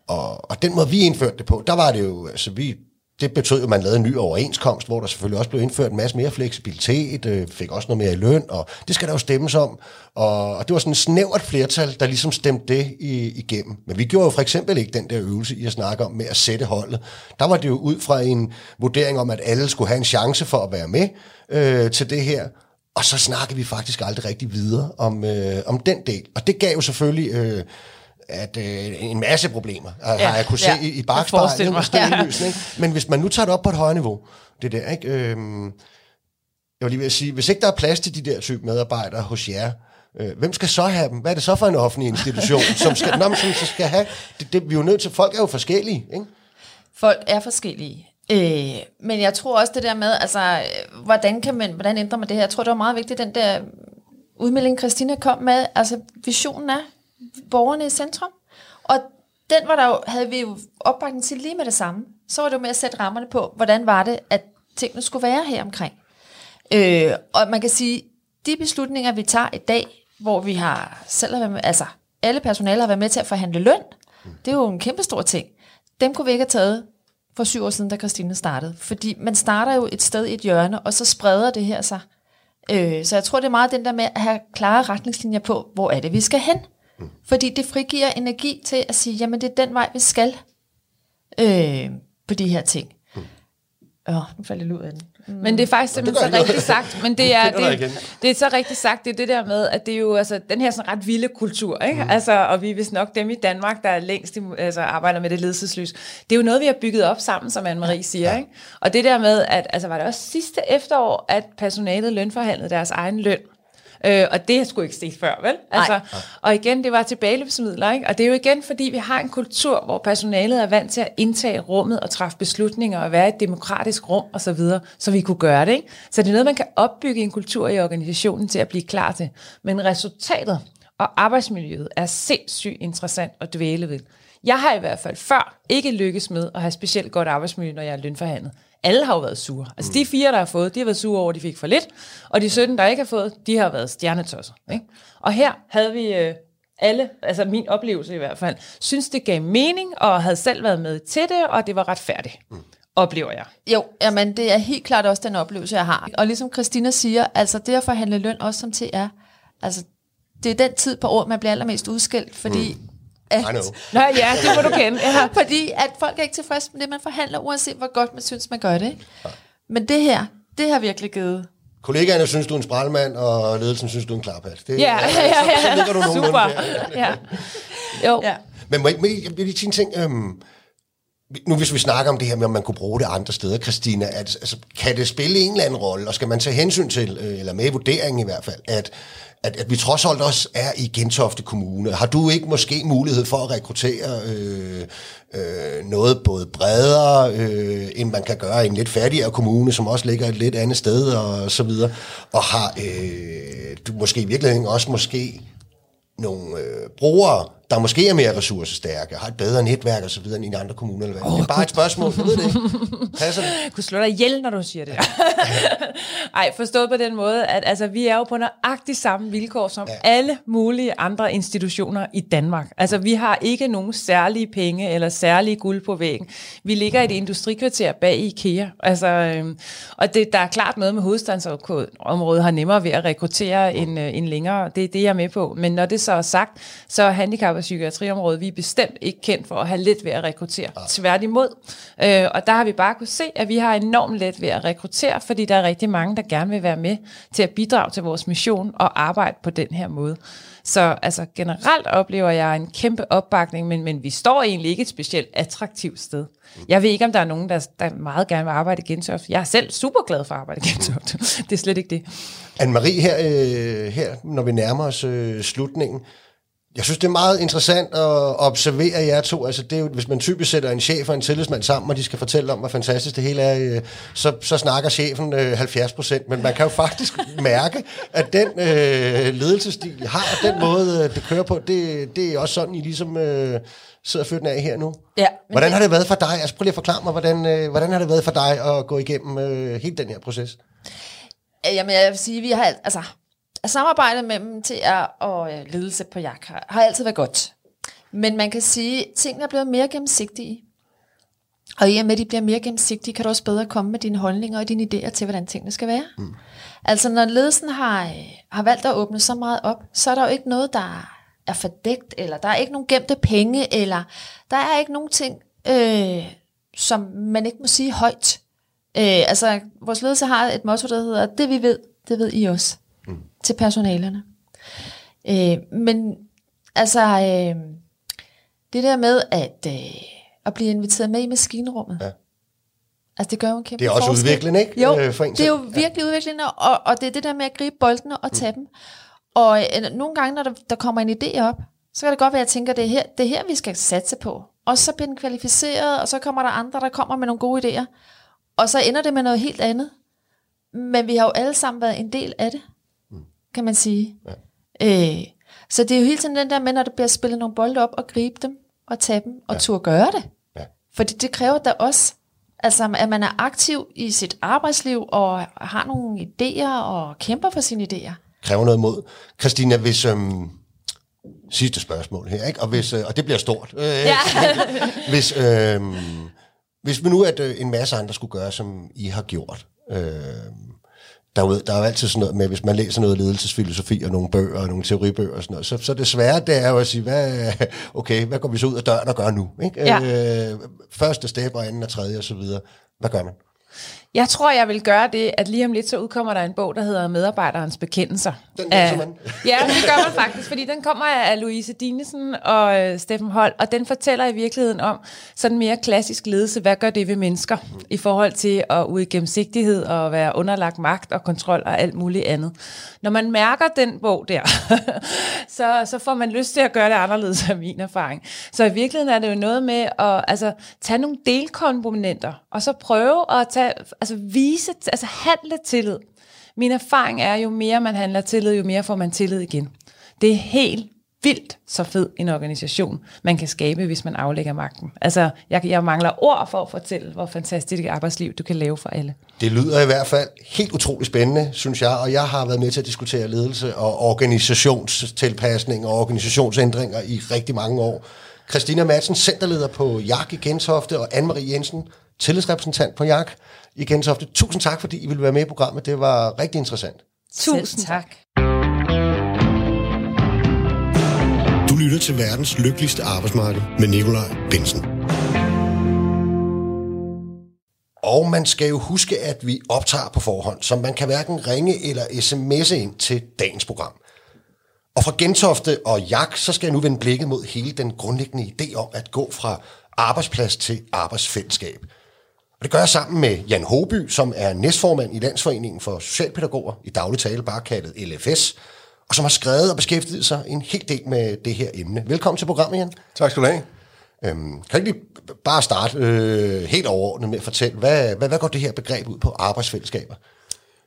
S1: Og, og den måde, vi indførte det på, der var det jo, altså vi det betød jo, at man lavede en ny overenskomst, hvor der selvfølgelig også blev indført en masse mere fleksibilitet, øh, fik også noget mere i løn, og det skal der jo stemmes om. Og, og det var sådan et snævert flertal, der ligesom stemte det i, igennem. Men vi gjorde jo for eksempel ikke den der øvelse i at snakke om med at sætte holdet. Der var det jo ud fra en vurdering om, at alle skulle have en chance for at være med øh, til det her. Og så snakkede vi faktisk aldrig rigtig videre om, øh, om den del. Og det gav jo selvfølgelig... Øh, at øh, en masse problemer ja, har jeg kunne se ja, i, i bagspejlet. Ja. Men hvis man nu tager det op på et højere niveau, det der, ikke? Øhm, jeg vil lige vil sige, hvis ikke der er plads til de der type medarbejdere hos jer, øh, hvem skal så have dem? Hvad er det så for en offentlig institution, som skal, nå, som skal have? Det, det, vi er jo nødt til, folk er jo forskellige, ikke?
S3: Folk er forskellige. Øh, men jeg tror også det der med, altså, hvordan kan man, hvordan ændrer man det her? Jeg tror, det var meget vigtigt, den der udmelding, Christina kom med. Altså, visionen er, borgerne i centrum. Og den var der jo, havde vi jo opbakning til lige med det samme. Så var det jo med at sætte rammerne på, hvordan var det, at tingene skulle være her omkring. Øh, og man kan sige, de beslutninger, vi tager i dag, hvor vi har selv været med, altså alle personaler har været med til at forhandle løn, det er jo en kæmpe stor ting. Dem kunne vi ikke have taget for syv år siden, da Christine startede. Fordi man starter jo et sted i et hjørne, og så spreder det her sig. Øh, så jeg tror, det er meget den der med at have klare retningslinjer på, hvor er det, vi skal hen. Fordi det frigiver energi til at sige, jamen det er den vej, vi skal øh, på de her ting. Åh, oh, nu falder jeg ud af den.
S2: Mm. Men det er faktisk simpelthen så rigtigt sagt. Men det er, det, det er så rigtigt sagt, det er det der med, at det er jo altså, den her sådan ret vilde kultur, ikke? Mm. Altså, og vi er vist nok dem i Danmark, der er længst altså, arbejder med det ledelseslys. Det er jo noget, vi har bygget op sammen, som Anne-Marie siger. Ja. Ikke? Og det der med, at altså, var det også sidste efterår, at personalet lønforhandlede deres egen løn. Øh, og det har sgu ikke set før, vel? Altså, og igen, det var tilbageløbsmidler, ikke? Og det er jo igen, fordi vi har en kultur, hvor personalet er vant til at indtage rummet og træffe beslutninger og være et demokratisk rum og så videre, så vi kunne gøre det, ikke? Så det er noget, man kan opbygge en kultur i organisationen til at blive klar til. Men resultatet og arbejdsmiljøet er sindssygt interessant at dvæle ved. Jeg har i hvert fald før ikke lykkes med at have specielt godt arbejdsmiljø, når jeg er lønforhandlet alle har jo været sure. Altså de fire, der har fået, de har været sure over, at de fik for lidt, og de 17, der ikke har fået, de har været stjernetosser. Ikke? Og her havde vi øh, alle, altså min oplevelse i hvert fald, synes det gav mening, og havde selv været med til det, og det var retfærdigt. Mm oplever jeg.
S3: Jo, jamen det er helt klart også den oplevelse, jeg har. Og ligesom Christina siger, altså det at forhandle løn også som til er, altså det er den tid på året, man bliver allermest udskilt, fordi mm
S1: at, I know.
S2: Nå ja, det må du kende. Ja.
S3: Fordi at folk er ikke tilfredse med det, man forhandler, uanset hvor godt man synes, man gør det. Ikke? Ja. Men det her, det har virkelig givet
S1: Kollegaerne synes, du er en spralmand, og ledelsen synes, du er en klarpat.
S2: Det, ja, ja, ja, ja. Så, så ligger du Super. Ja.
S1: Jo. Ja. Men må jeg, må jeg, lige sige en ting? Øhm, nu hvis vi snakker om det her med, om man kunne bruge det andre steder, Christina, at, altså, kan det spille en eller anden rolle, og skal man tage hensyn til, øh, eller med i vurderingen i hvert fald, at at, at vi trods alt også er i Gentofte Kommune. Har du ikke måske mulighed for at rekruttere øh, øh, noget både bredere, øh, end man kan gøre i en lidt fattigere kommune, som også ligger et lidt andet sted og så videre, og har øh, du måske i virkeligheden også måske nogle øh, brugere, der måske er mere ressourcestærke, har et bedre netværk og så videre end i andre kommuner. Eller hvad. Oh, det er bare et spørgsmål, jeg ved det
S2: Passer det? Kunne slå dig ihjel, når du siger det. Ej, forstået på den måde, at altså, vi er jo på nøjagtigt samme vilkår som ja. alle mulige andre institutioner i Danmark. Altså, vi har ikke nogen særlige penge eller særlige guld på væggen. Vi ligger i et industrikvarter bag IKEA. Altså, øhm, og det, der er klart noget med hovedstadsområdet har nemmere ved at rekruttere en, øh, en længere. Det er det, jeg er med på. Men når det så er sagt, så er handicap og psykiatriområdet, vi er bestemt ikke kendt for at have let ved at rekruttere. Ja. Tværtimod. Øh, og der har vi bare kunne se, at vi har enormt let ved at rekruttere, fordi der er rigtig mange, der gerne vil være med til at bidrage til vores mission og arbejde på den her måde. Så altså, generelt oplever jeg en kæmpe opbakning, men, men vi står egentlig ikke et specielt attraktivt sted. Jeg ved ikke, om der er nogen, der, der meget gerne vil arbejde i Gentofte. Jeg er selv super glad for at arbejde i Gentofte. det er slet ikke det.
S1: Anne-Marie, her, øh, her, når vi nærmer os øh, slutningen, Jeg synes, det er meget interessant at observere jer to. Altså, det er jo, hvis man typisk sætter en chef og en tillidsmand sammen, og de skal fortælle om, hvor fantastisk det hele er, øh, så, så snakker chefen øh, 70 procent. Men man kan jo faktisk mærke, at den øh, ledelsesstil, har, og den måde, øh, det kører på, det, det er også sådan, I ligesom øh, sidder og den af her nu.
S3: Ja,
S1: hvordan har det været for dig? Altså, prøv lige at forklare mig, hvordan, øh, hvordan har det været for dig at gå igennem øh, hele den her proces?
S3: Jamen, jeg vil sige, vi har alt- altså, samarbejdet mellem TR og øh, ledelse på JAK har, har altid været godt. Men man kan sige, at tingene er blevet mere gennemsigtige. Og i og med, at de bliver mere gennemsigtige, kan du også bedre komme med dine holdninger og dine idéer til, hvordan tingene skal være. Mm. Altså, når ledelsen har, øh, har valgt at åbne så meget op, så er der jo ikke noget, der er fordækt, eller der er ikke nogen gemte penge, eller der er ikke nogen ting, øh, som man ikke må sige højt. Øh, altså, vores ledelse har et motto, der hedder, det vi ved, det ved I også. Til personalerne. Øh, men altså, øh, det der med at, øh, at blive inviteret med i maskinrummet,
S1: Ja.
S3: altså det gør jo en kæmpe
S1: Det er også
S3: forskel.
S1: udviklende, ikke?
S3: Jo,
S1: Øh, for en
S3: det er jo virkelig ja. udviklende, og, og det er det der med at gribe boldene og tage mm. dem. Og øh, nogle gange, når der, der kommer en idé op, så kan det godt være, at jeg tænker, det er her, det er her vi skal satse på. Og så bliver den kvalificeret, og så kommer der andre, der kommer med nogle gode idéer. Og så ender det med noget helt andet. Men vi har jo alle sammen været en del af det, kan man sige. Ja. Øh, så det er jo hele tiden den der med, når der bliver spillet nogle bolde op, og gribe dem, og tage dem, og ja. turde gøre det.
S1: Ja.
S3: Fordi det kræver da også, altså, at man er aktiv i sit arbejdsliv, og har nogle idéer, og kæmper for sine idéer.
S1: kræver noget mod. Christina, hvis... Øhm, sidste spørgsmål her, ikke? Og, hvis, øh, og det bliver stort. Øh, ja. hvis, øh, hvis vi nu, at øh, en masse andre skulle gøre, som I har gjort, øh, derude, der er jo altid sådan noget med, hvis man læser noget ledelsesfilosofi og nogle bøger og nogle teoribøger og sådan noget, så, så det svære, det er jo at sige, hvad, okay, hvad går vi så ud af døren og gør nu? Ikke?
S2: Ja.
S1: Øh, første step og anden og tredje og så videre. Hvad gør man?
S2: Jeg tror, jeg vil gøre det, at lige om lidt, så udkommer der en bog, der hedder Medarbejderens Bekendelser.
S1: Den læser
S2: Af-
S1: man.
S2: Ja, det gør man faktisk, fordi den kommer af Louise Dinesen og øh, Steffen Holt, og den fortæller i virkeligheden om sådan mere klassisk ledelse. Hvad gør det ved mennesker i forhold til at ud i gennemsigtighed og være underlagt magt og kontrol og alt muligt andet. Når man mærker den bog der, så, så får man lyst til at gøre det anderledes af min erfaring. Så i virkeligheden er det jo noget med at altså, tage nogle delkomponenter, og så prøve at tage, altså vise, altså handle tillid. Min erfaring er, jo mere man handler tillid, jo mere får man tillid igen. Det er helt vildt så fed en organisation, man kan skabe, hvis man aflægger magten. Altså, jeg, jeg mangler ord for at fortælle, hvor fantastisk et arbejdsliv du kan lave for alle.
S1: Det lyder i hvert fald helt utroligt spændende, synes jeg, og jeg har været med til at diskutere ledelse og organisationstilpasning og organisationsændringer i rigtig mange år. Christina Madsen, centerleder på JAK i Gentofte, og Anne-Marie Jensen, tillidsrepræsentant på JAK i Gentofte. Tusind tak, fordi I ville være med i programmet. Det var rigtig interessant.
S2: Tusind tak.
S1: Du lytter til verdens lykkeligste arbejdsmarked med Nikolaj Bensen. Og man skal jo huske, at vi optager på forhånd, så man kan hverken ringe eller sms'e ind til dagens program. Og fra Gentofte og Jak, så skal jeg nu vende blikket mod hele den grundlæggende idé om at gå fra arbejdsplads til arbejdsfællesskab. Og det gør jeg sammen med Jan Hoby, som er næstformand i Landsforeningen for Socialpædagoger, i daglig tale bare kaldet LFS, og som har skrevet og beskæftiget sig en hel del med det her emne. Velkommen til programmet, Jan.
S4: Tak skal du have.
S1: Øhm, kan ikke lige bare starte øh, helt overordnet med at fortælle, hvad, hvad, hvad går det her begreb ud på arbejdsfællesskaber?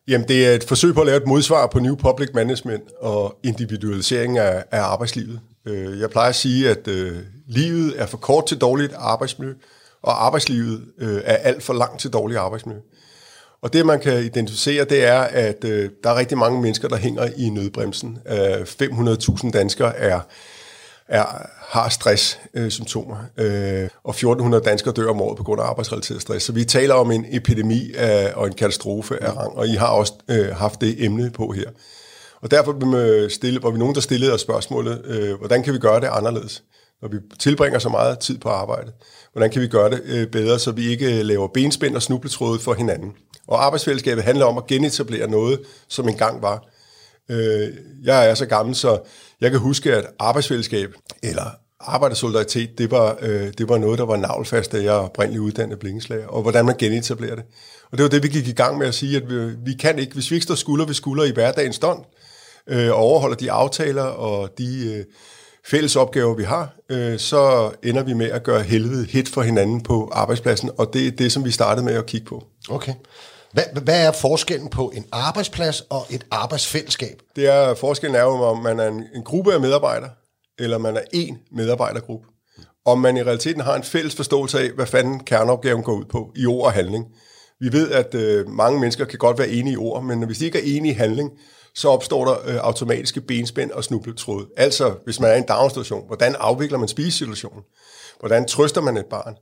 S4: Jamen, det er et forsøg på at lave et modsvar på New Public Management og individualisering af, af arbejdslivet. Øh, Jeg plejer at sige, at øh, livet er for kort til dårligt arbejdsmiljø, og arbejdslivet øh, er alt for langt til dårlig arbejdsmiljø. Og det, man kan identificere, det er, at øh, der er rigtig mange mennesker, der hænger i nødbremsen. Øh, 500.000 danskere er, er, har stress-symptomer, øh, øh, og 1.400 danskere dør om året på grund af arbejdsrelateret stress. Så vi taler om en epidemi af, og en katastrofe af rang, og I har også øh, haft det emne på her. Og derfor vil vi, stille, var vi nogen, der stillede os spørgsmålet, øh, hvordan kan vi gøre det anderledes, når vi tilbringer så meget tid på arbejde? Hvordan kan vi gøre det øh, bedre, så vi ikke øh, laver benspænd og snubletråde for hinanden? Og arbejdsfællesskabet handler om at genetablere noget, som engang var. Øh, jeg er så gammel, så jeg kan huske, at arbejdsfællesskab eller arbejdersolidaritet, det var, øh, det var noget, der var navlfast, da jeg oprindeligt uddannede blingeslager, og hvordan man genetablerer det. Og det var det, vi gik i gang med at sige, at vi, vi kan ikke, hvis vi ikke står skulder ved skulder i hverdagens stund, øh, og overholder de aftaler og de fælles opgaver, vi har, øh, så ender vi med at gøre helvede hit for hinanden på arbejdspladsen, og det er det, som vi startede med at kigge på.
S1: Okay. Hvad, hvad er forskellen på en arbejdsplads og et arbejdsfællesskab?
S4: Det er, forskellen er jo, om man er en, en gruppe af medarbejdere, eller man er en medarbejdergruppe. Om man i realiteten har en fælles forståelse af, hvad fanden kerneopgaven går ud på, i ord og handling. Vi ved, at øh, mange mennesker kan godt være enige i ord, men hvis de ikke er enige i handling, så opstår der øh, automatiske benspænd og snubletråd. Altså, hvis man er i en daginstitution, hvordan afvikler man spisesituationen? Hvordan trøster man et barn?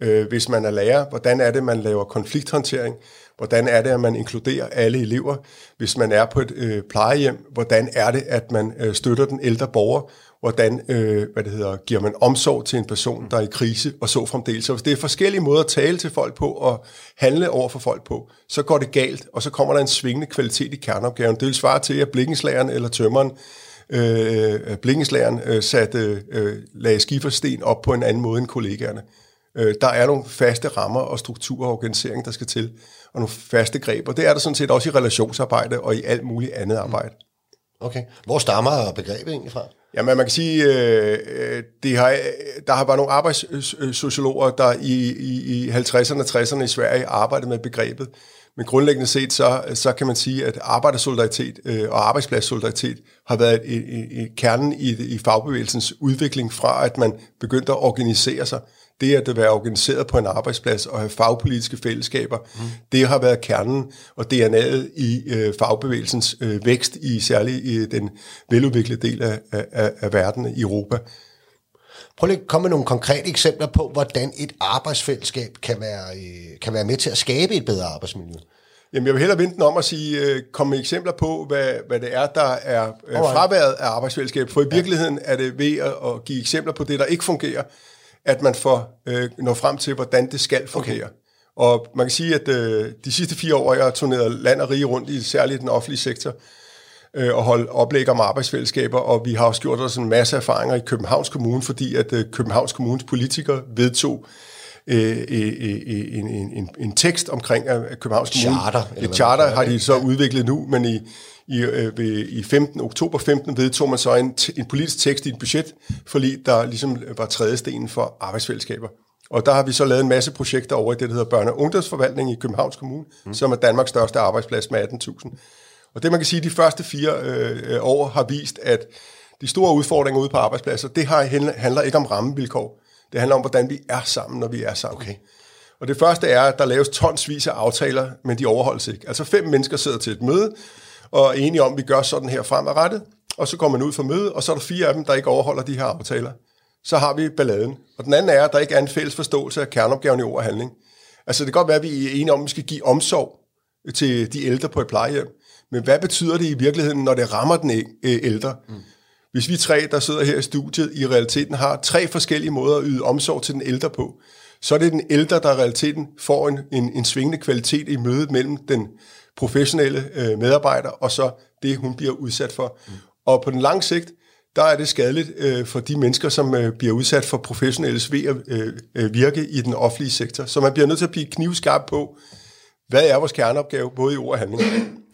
S4: Øh, hvis man er lærer, hvordan er det, man laver konflikthåndtering? Hvordan er det, at man inkluderer alle elever? Hvis man er på et øh, plejehjem, hvordan er det, at man øh, støtter den ældre borger? Hvordan øh, hvad det hedder, giver man omsorg til en person, der er i krise, og så fremdeles. Så hvis det er forskellige måder at tale til folk på, og handle over for folk på, så går det galt, og så kommer der en svingende kvalitet i kerneopgaven. Det vil svare til, at blikkenslageren eller tømmeren, øh, blikkenslageren øh, satte, øh, lagde skifersten op på en anden måde end kollegaerne. Øh, der er nogle faste rammer og strukturer og organisering, der skal til, og nogle faste greb, og det er der sådan set også i relationsarbejde og i alt muligt andet arbejde.
S1: Okay. Hvor stammer begrebet egentlig fra?
S4: Jamen, man kan sige, øh, øh, det har, der har været nogle arbejdssociologer, der i, i, i 50'erne og 60'erne i Sverige arbejdede med begrebet. Men grundlæggende set, så, så kan man sige, at arbejdersolidaritet øh, og arbejdspladssolidaritet har været i, i, i kernen i, i fagbevægelsens udvikling fra, at man begyndte at organisere sig det at være organiseret på en arbejdsplads og have fagpolitiske fællesskaber, mm. det har været kernen og DNA'et i øh, fagbevægelsens øh, vækst i særligt i den veludviklede del af, af, af verden i Europa.
S1: Prøv lige at komme med nogle konkrete eksempler på, hvordan et arbejdsfællesskab kan være, øh, kan være med til at skabe et bedre arbejdsmiljø.
S4: Jamen, jeg vil hellere vente den om at sige, øh, komme med eksempler på, hvad, hvad det er, der er øh, fraværet af arbejdsfællesskab. For i virkeligheden er det ved at, at give eksempler på det, der ikke fungerer, at man får øh, når frem til, hvordan det skal fungere. Okay. Og man kan sige, at øh, de sidste fire år, jeg har turneret land og rige rundt i særligt den offentlige sektor, øh, og holdt oplæg om arbejdsfællesskaber, og vi har også gjort os en masse erfaringer i Københavns Kommune, fordi at øh, Københavns Kommunes politikere vedtog øh, øh, øh, en, en, en, en tekst omkring at Københavns Kommune.
S1: Charter.
S4: Et charter har de så udviklet nu, men i, i, øh, ved, i 15, oktober 15 vedtog man så en, en politisk tekst i et budget, fordi der ligesom var trædestenen for arbejdsfællesskaber. Og der har vi så lavet en masse projekter over i det, der hedder Børne- og Ungdomsforvaltning i Københavns Kommune, mm. som er Danmarks største arbejdsplads med 18.000. Og det man kan sige, de første fire øh, år har vist, at de store udfordringer ude på arbejdspladser, det har, handler ikke om rammevilkår. Det handler om, hvordan vi er sammen, når vi er sammen. Okay. Og det første er, at der laves tonsvis af aftaler, men de overholdes ikke. Altså fem mennesker sidder til et møde, og er enige om, at vi gør sådan her fremadrettet, og så går man ud for møde, og så er der fire af dem, der ikke overholder de her aftaler. Så har vi balladen. Og den anden er, at der ikke er en fælles forståelse af kerneopgaven i ord og handling. Altså det kan godt være, at vi er enige om, at vi skal give omsorg til de ældre på et plejehjem. Men hvad betyder det i virkeligheden, når det rammer den ældre? Mm. Hvis vi tre, der sidder her i studiet, i realiteten har tre forskellige måder at yde omsorg til den ældre på, så er det den ældre, der i realiteten får en, en, en svingende kvalitet i mødet mellem den professionelle øh, medarbejder, og så det, hun bliver udsat for. Mm. Og på den lange sigt, der er det skadeligt øh, for de mennesker, som øh, bliver udsat for professionelle ved at øh, øh, virke i den offentlige sektor. Så man bliver nødt til at blive knivskarp på, hvad er vores kerneopgave, både i ord og handling.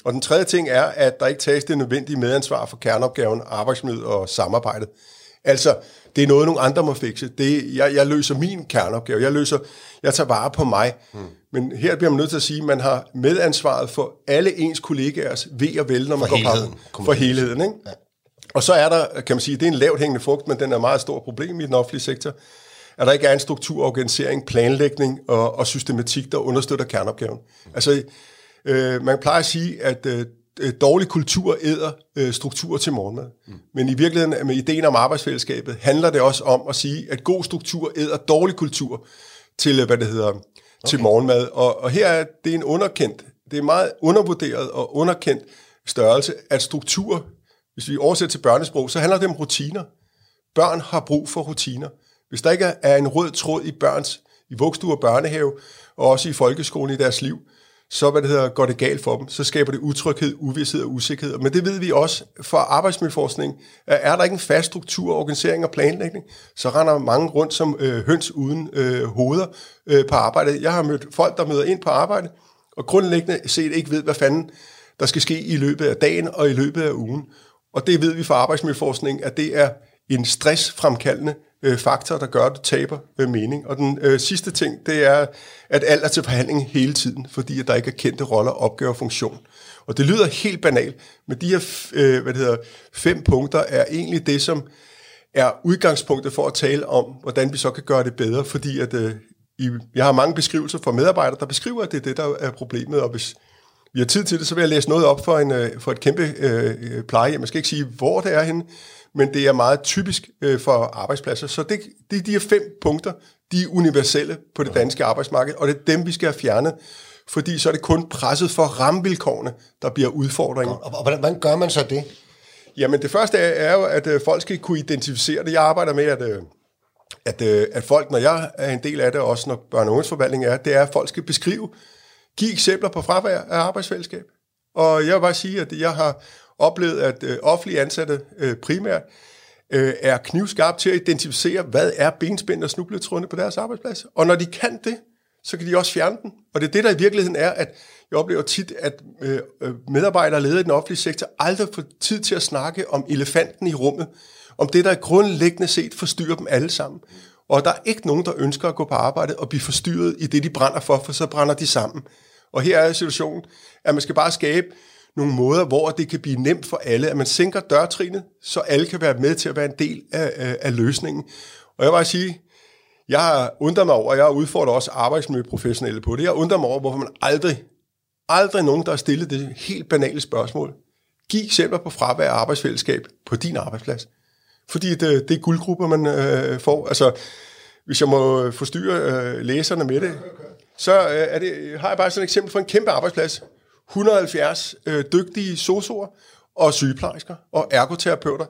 S4: Og den tredje ting er, at der ikke tages det nødvendige medansvar for kerneopgaven, arbejdsmiljø og samarbejde. Altså, det er noget, nogle andre må fikse. Det, jeg, jeg løser min kerneopgave. Jeg løser, jeg tager vare på mig. Hmm. Men her bliver man nødt til at sige, at man har medansvaret for alle ens kollegaers ved og vel, når man
S1: for
S4: går
S1: helheden.
S4: på For helheden, ikke? Ja. Og så er der, kan man sige, det er en lavt hængende frugt, men den er et meget stort problem i den offentlige sektor, at der ikke er en struktur, organisering, planlægning og, og systematik, der understøtter kerneopgaven. Hmm. Altså, øh, man plejer at sige, at øh, øh, dårlig kultur æder øh, struktur til morgenmad. Mm. Men i virkeligheden med ideen om arbejdsfællesskabet handler det også om at sige, at god struktur æder dårlig kultur til, øh, hvad det hedder, okay. til morgenmad. Og, og her er det en underkendt, det er meget undervurderet og underkendt størrelse, at struktur, hvis vi oversætter til børnesprog, så handler det om rutiner. Børn har brug for rutiner. Hvis der ikke er en rød tråd i børns, i vugstue og børnehave, og også i folkeskolen i deres liv, så hvad det hedder, går det galt for dem. Så skaber det utryghed, uvidshed og usikkerhed. Men det ved vi også fra arbejdsmiljøforskning. Er der ikke en fast struktur, organisering og planlægning, så render mange rundt som øh, høns uden øh, hoveder øh, på arbejdet. Jeg har mødt folk, der møder ind på arbejde, og grundlæggende set ikke ved, hvad fanden der skal ske i løbet af dagen og i løbet af ugen. Og det ved vi fra arbejdsmiljøforskning, at det er en stressfremkaldende øh, faktor, der gør, at du taber øh, mening. Og den øh, sidste ting, det er, at alt er til forhandling hele tiden, fordi at der ikke er kendte roller, opgaver og funktion. Og det lyder helt banalt, men de her øh, hvad det hedder, fem punkter er egentlig det, som er udgangspunktet for at tale om, hvordan vi så kan gøre det bedre, fordi at, øh, i, jeg har mange beskrivelser fra medarbejdere, der beskriver, at det er det, der er problemet, og hvis vi har tid til det, så vil jeg læse noget op for, en, øh, for et kæmpe øh, øh plejehjem. Jeg skal ikke sige, hvor det er henne, men det er meget typisk øh, for arbejdspladser. Så det, det, de her fem punkter, de er universelle på det danske arbejdsmarked, og det er dem, vi skal have fjernet, fordi så er det kun presset for rammevilkårene, der bliver udfordringen.
S1: Og, og hvordan, hvordan gør man så det?
S4: Jamen det første er, er jo, at øh, folk skal kunne identificere det. Jeg arbejder med, at, øh, at, øh, at folk, når jeg er en del af det, også når børne- og ungdomsforvaltning er, det er, at folk skal beskrive, give eksempler på fravær af arbejdsfællesskab. Og jeg vil bare sige, at jeg har oplevet, at øh, offentlige ansatte øh, primært øh, er knivskarpe til at identificere, hvad er benspænd og snubletrådene på deres arbejdsplads. Og når de kan det, så kan de også fjerne den. Og det er det, der i virkeligheden er, at jeg oplever tit, at øh, øh medarbejdere og ledere i den offentlige sektor aldrig får tid til at snakke om elefanten i rummet, om det, der grundlæggende set forstyrrer dem alle sammen. Og der er ikke nogen, der ønsker at gå på arbejde og blive forstyrret i det, de brænder for, for så brænder de sammen. Og her er situationen, at man skal bare skabe nogle måder, hvor det kan blive nemt for alle, at man sænker dørtrinet, så alle kan være med til at være en del af, af, af løsningen. Og jeg vil bare sige, jeg undrer mig over, og jeg udfordrer også arbejdsmiljøprofessionelle på det, jeg undrer mig over, hvorfor man aldrig, aldrig nogen, der har stillet det helt banale spørgsmål. Giv eksempler på fravær af arbejdsfællesskab på din arbejdsplads. Fordi det, det er guldgrupper, man øh, får. Altså, hvis jeg må forstyrre øh, læserne med det, så øh, er det, har jeg bare sådan et eksempel fra en kæmpe arbejdsplads. 170 øh, dygtige sosuer og sygeplejersker og ergoterapeuter.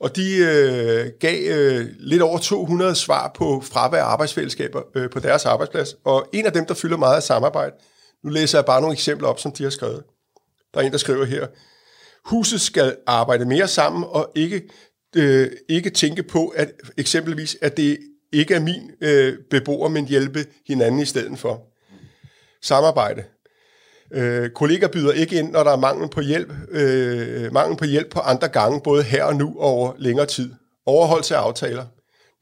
S4: Og de øh, gav øh, lidt over 200 svar på fravær arbejdsfællesskaber øh, på deres arbejdsplads. Og en af dem, der fylder meget af samarbejde, nu læser jeg bare nogle eksempler op, som de har skrevet. Der er en, der skriver her, huset skal arbejde mere sammen og ikke, øh, ikke tænke på, at eksempelvis, at det ikke er min øh, beboer, men hjælpe hinanden i stedet for. Samarbejde. Øh, kollegaer byder ikke ind, når der er mangel på hjælp, øh, mangel på hjælp på andre gange, både her og nu og over længere tid. Overholdelse af aftaler.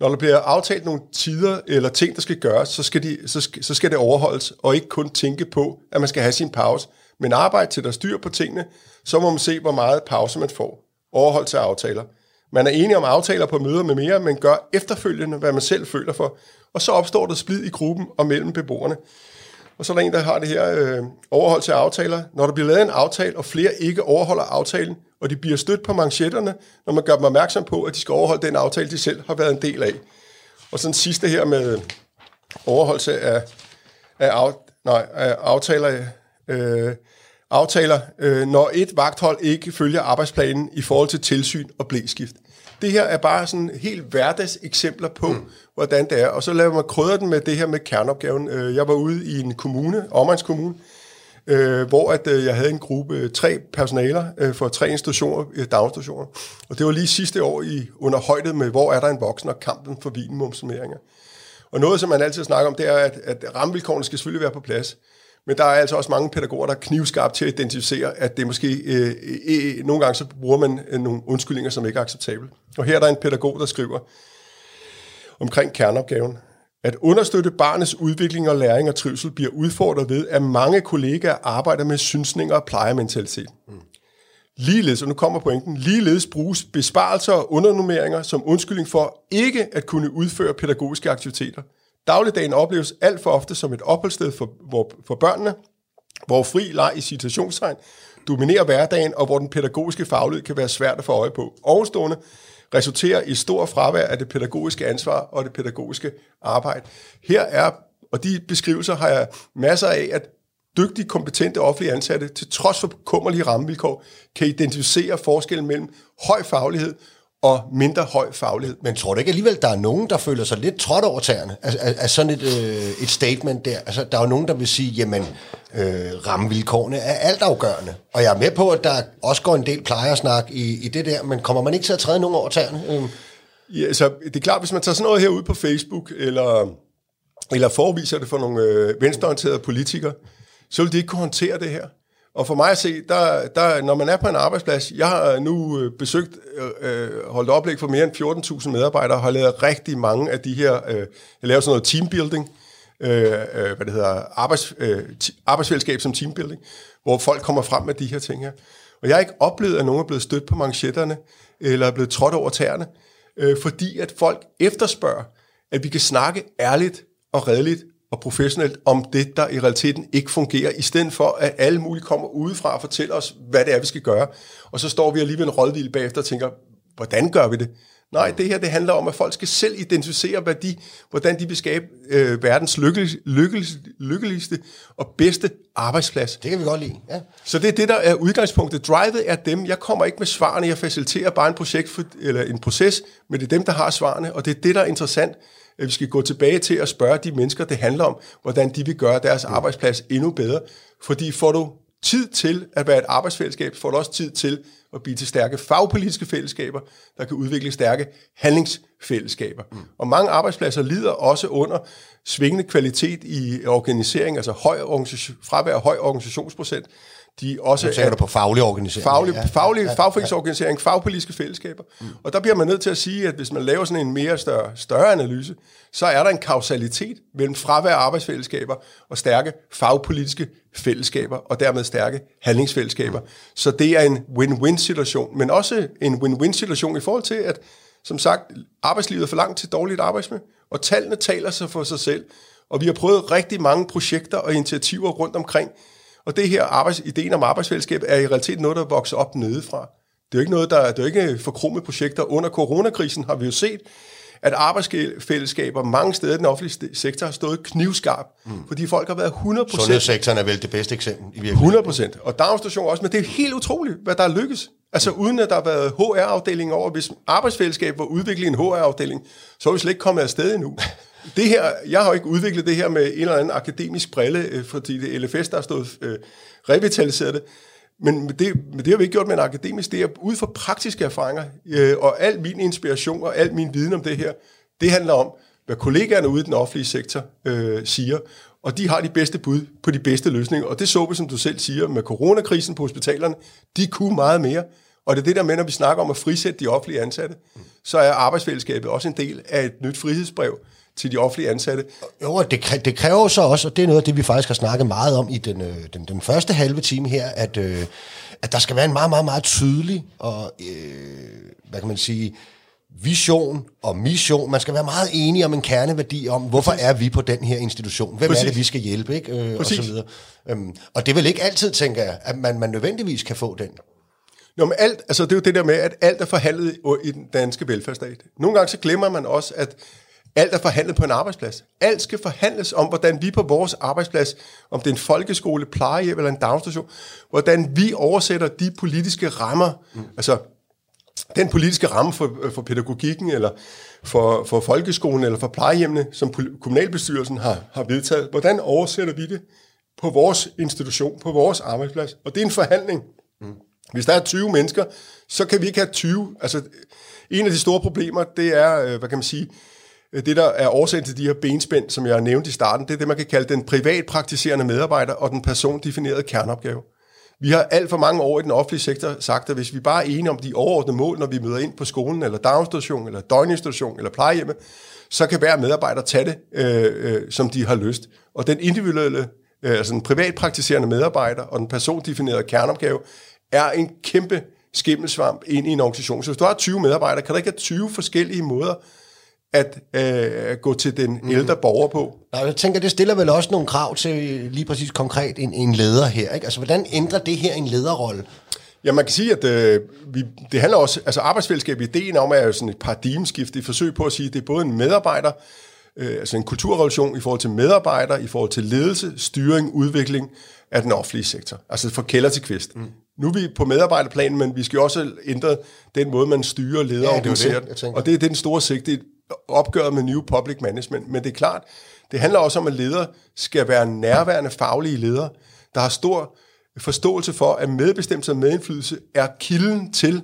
S4: Når der bliver aftalt nogle tider eller ting, der skal gøres, så skal, de, så, skal, så skal det overholdes, og ikke kun tænke på, at man skal have sin pause, men arbejde til der styr på tingene, så må man se, hvor meget pause man får. Overholdelse af aftaler. Man er enige om aftaler på møder med mere, men gør efterfølgende, hvad man selv føler for, og så opstår der splid i gruppen og mellem beboerne. Og så er der en, der har det her øh, overholdelse af aftaler. Når der bliver lavet en aftale, og flere ikke overholder aftalen, og de bliver stødt på manchetterne, når man gør dem opmærksom på, at de skal overholde den aftale, de selv har været en del af. Og så den sidste her med overholdelse af, af, af, nej, af aftaler, øh, aftaler øh, når et vagthold ikke følger arbejdsplanen i forhold til tilsyn og blæskift. Det her er bare sådan helt hverdags eksempler på, mm. hvordan det er. Og så laver man krydre den med det her med kerneopgaven. Øh, jeg var ude i en kommune, Kommune, øh, hvor at, øh, jeg havde en gruppe, tre personaler øh, for tre institutioner, øh, daginstitutioner. Og det var lige sidste år i under højdet med, hvor er der en voksen og kampen for minimumsummeringer. Og noget, som man altid snakker om, det er, at, at rammevilkårene skal selvfølgelig være på plads. Men der er altså også mange pædagoger, der er knivskarpt til at identificere, at det måske øh, øh, øh, nogle gange så bruger man øh, nogle undskyldninger, som ikke er acceptable. Og her er der en pædagog, der skriver omkring kerneopgaven. At understøtte barnets udvikling og læring og trivsel bliver udfordret ved, at mange kollegaer arbejder med synsninger og plejementalitet. Mm. Ligeledes, og nu kommer pointen, ligeledes bruges besparelser og undernummeringer som undskyldning for ikke at kunne udføre pædagogiske aktiviteter – Dagligdagen opleves alt for ofte som et opholdssted for, hvor, for børnene, hvor fri leg i citationstegn dominerer hverdagen, og hvor den pædagogiske faglighed kan være svært at få øje på. Ovenstående resulterer i stor fravær af det pædagogiske ansvar og det pædagogiske arbejde. Her er, og de beskrivelser har jeg masser af, at dygtige, kompetente offentlige ansatte, til trods for kummerlige rammevilkår, kan identificere forskellen mellem høj faglighed og mindre høj faglighed.
S1: Men tror du ikke alligevel, der er nogen, der føler sig lidt trådt over tæerne af, af, af sådan et, øh, et statement der? Altså, der er jo nogen, der vil sige, jamen, øh, rammevilkårene er altafgørende. Og jeg er med på, at der også går en del plejersnak i, i det der, men kommer man ikke til at træde nogen over tæerne? Øh.
S4: Ja, så det er klart, hvis man tager sådan noget her ud på Facebook, eller, eller forviser det for nogle øh, venstreorienterede politikere, så vil de ikke kunne håndtere det her. Og for mig at se, der, der, når man er på en arbejdsplads, jeg har nu øh, besøgt, øh, øh holdt oplæg for mere end 14.000 medarbejdere, og har lavet rigtig mange af de her, øh, jeg laver sådan noget teambuilding, øh, øh, hvad det hedder, arbejds, øh, arbejdsfællesskab som teambuilding, hvor folk kommer frem med de her ting her. Og jeg har ikke oplevet, at nogen er blevet stødt på manchetterne, eller er blevet trådt over tæerne, øh, fordi at folk efterspørger, at vi kan snakke ærligt og redeligt og professionelt om det, der i realiteten ikke fungerer, i stedet for, at alle mulige kommer udefra og fortæller os, hvad det er, vi skal gøre. Og så står vi alligevel en rådvild bagefter og tænker, hvordan gør vi det? Nej, det her det handler om, at folk skal selv identificere, hvad de, hvordan de vil skabe øh, verdens lykkelig, lykkelig, lykkeligste og bedste arbejdsplads.
S1: Det kan vi godt lide, ja.
S4: Så det er det, der er udgangspunktet. Drivet er dem. Jeg kommer ikke med svarene, jeg faciliterer bare en, projekt for, eller en proces, men det er dem, der har svarene, og det er det, der er interessant at vi skal gå tilbage til at spørge de mennesker, det handler om, hvordan de vil gøre deres arbejdsplads endnu bedre. Fordi får du tid til at være et arbejdsfællesskab, får du også tid til at blive til stærke fagpolitiske fællesskaber, der kan udvikle stærke handlingsfællesskaber. Mm. Og mange arbejdspladser lider også under svingende kvalitet i organisering, altså høj fravær af høj organisationsprocent,
S1: de også nu tænker du på faglig organisering.
S4: Faglig, ja, faglig ja, fagforeningsorganisering, fagpolitiske fællesskaber. Mm. Og der bliver man nødt til at sige, at hvis man laver sådan en mere større, større analyse, så er der en kausalitet mellem fravær af arbejdsfællesskaber og stærke fagpolitiske fællesskaber, og dermed stærke handlingsfællesskaber. Mm. Så det er en win-win situation, men også en win-win situation i forhold til, at som sagt, arbejdslivet er for langt til dårligt arbejdsmiljø, og tallene taler sig for sig selv. Og vi har prøvet rigtig mange projekter og initiativer rundt omkring, og det her arbejds, ideen om arbejdsfællesskab er i realiteten noget, der vokser op nedefra. Det er jo ikke noget, der det er jo ikke forkrummet projekter. Under coronakrisen har vi jo set, at arbejdsfællesskaber mange steder i den offentlige sektor har stået knivskarp, mm. fordi folk har været 100%...
S1: Sundhedssektoren er vel det bedste eksempel i virkeligheden.
S4: 100%. Og daginstitution også, men det er helt utroligt, hvad der er lykkes. Altså mm. uden at der har været HR-afdeling over, hvis arbejdsfællesskab var udviklet en HR-afdeling, så er vi slet ikke kommet afsted endnu det her, jeg har jo ikke udviklet det her med en eller anden akademisk brille, øh, fordi det er LFS, der har stået øh, revitaliseret det. Men det, men det har vi ikke gjort med en akademisk, det er ud fra praktiske erfaringer, øh, og al min inspiration og al min viden om det her, det handler om, hvad kollegaerne ude i den offentlige sektor øh, siger, og de har de bedste bud på de bedste løsninger. Og det så vi, som du selv siger, med coronakrisen på hospitalerne, de kunne meget mere. Og det er det der med, når vi snakker om at frisætte de offentlige ansatte, så er arbejdsfællesskabet også en del af et nyt frihedsbrev, til de offentlige ansatte.
S1: Jo, det, det kræver så også, og det er noget af det, vi faktisk har snakket meget om i den, øh, den, den første halve time her, at, øh, at der skal være en meget, meget, meget tydelig og, øh, hvad kan man sige, vision og mission. Man skal være meget enige om en kerneværdi om, hvorfor Præcis. er vi på den her institution? Hvem Præcis. er det, vi skal hjælpe? Ikke? Øh, og, så videre. Øhm, og det vil ikke altid, tænker jeg, at man, man nødvendigvis kan få den.
S4: Nå, men alt, altså det er jo det der med, at alt er forhandlet i den danske velfærdsstat. Nogle gange så glemmer man også, at alt er forhandlet på en arbejdsplads. Alt skal forhandles om, hvordan vi på vores arbejdsplads, om det er en folkeskole, plejehjem eller en dagstation, hvordan vi oversætter de politiske rammer, mm. altså den politiske ramme for, for pædagogikken, eller for, for folkeskolen, eller for plejehjemmene, som kommunalbestyrelsen har, har vedtaget, hvordan oversætter vi det på vores institution, på vores arbejdsplads? Og det er en forhandling. Mm. Hvis der er 20 mennesker, så kan vi ikke have 20. Altså, en af de store problemer, det er, øh, hvad kan man sige, Øh, Øh, det, der er årsagen til de her benspænd, som jeg nævnte i starten, det er det, man kan kalde den privatpraktiserende medarbejder og den persondefinerede kerneopgave. Vi har alt for mange år i den offentlige sektor sagt, at hvis vi bare er enige om de overordnede mål, når vi møder ind på skolen, eller daginstitution, eller døgninstitution, eller plejehjemme, så kan hver medarbejder tage det, øh, øh, som de har lyst. Og den individuelle, øh, altså den privatpraktiserende medarbejder og den persondefinerede kerneopgave, er en kæmpe skimmelsvamp ind i en organisation. Så hvis du har 20 medarbejdere, kan der ikke have 20 forskellige måder at øh, gå til den mm. ældre borger på.
S1: Nej, jeg tænker, det stiller vel også nogle krav til lige præcis konkret en, en leder her. Ikke? Altså, hvordan ændrer det her en lederrolle?
S4: Ja, man kan sige, at øh, vi, det handler også, altså arbejdsfællesskab, ideen om er jo sådan et paradigmeskift, et forsøg på at sige, at det er både en medarbejder, øh, altså en kulturrevolution i forhold til medarbejdere, i forhold til ledelse, styring, udvikling af den offentlige sektor. Altså fra kælder til kvist. Mm. Nu er vi på medarbejderplanen, men vi skal også ændre den måde, man styrer leder ja, og organiserer. Det, og det er den store sigte opgøret med New Public Management. Men det er klart, det handler også om, at ledere skal være nærværende faglige ledere, der har stor forståelse for, at medbestemmelse og medindflydelse er kilden til,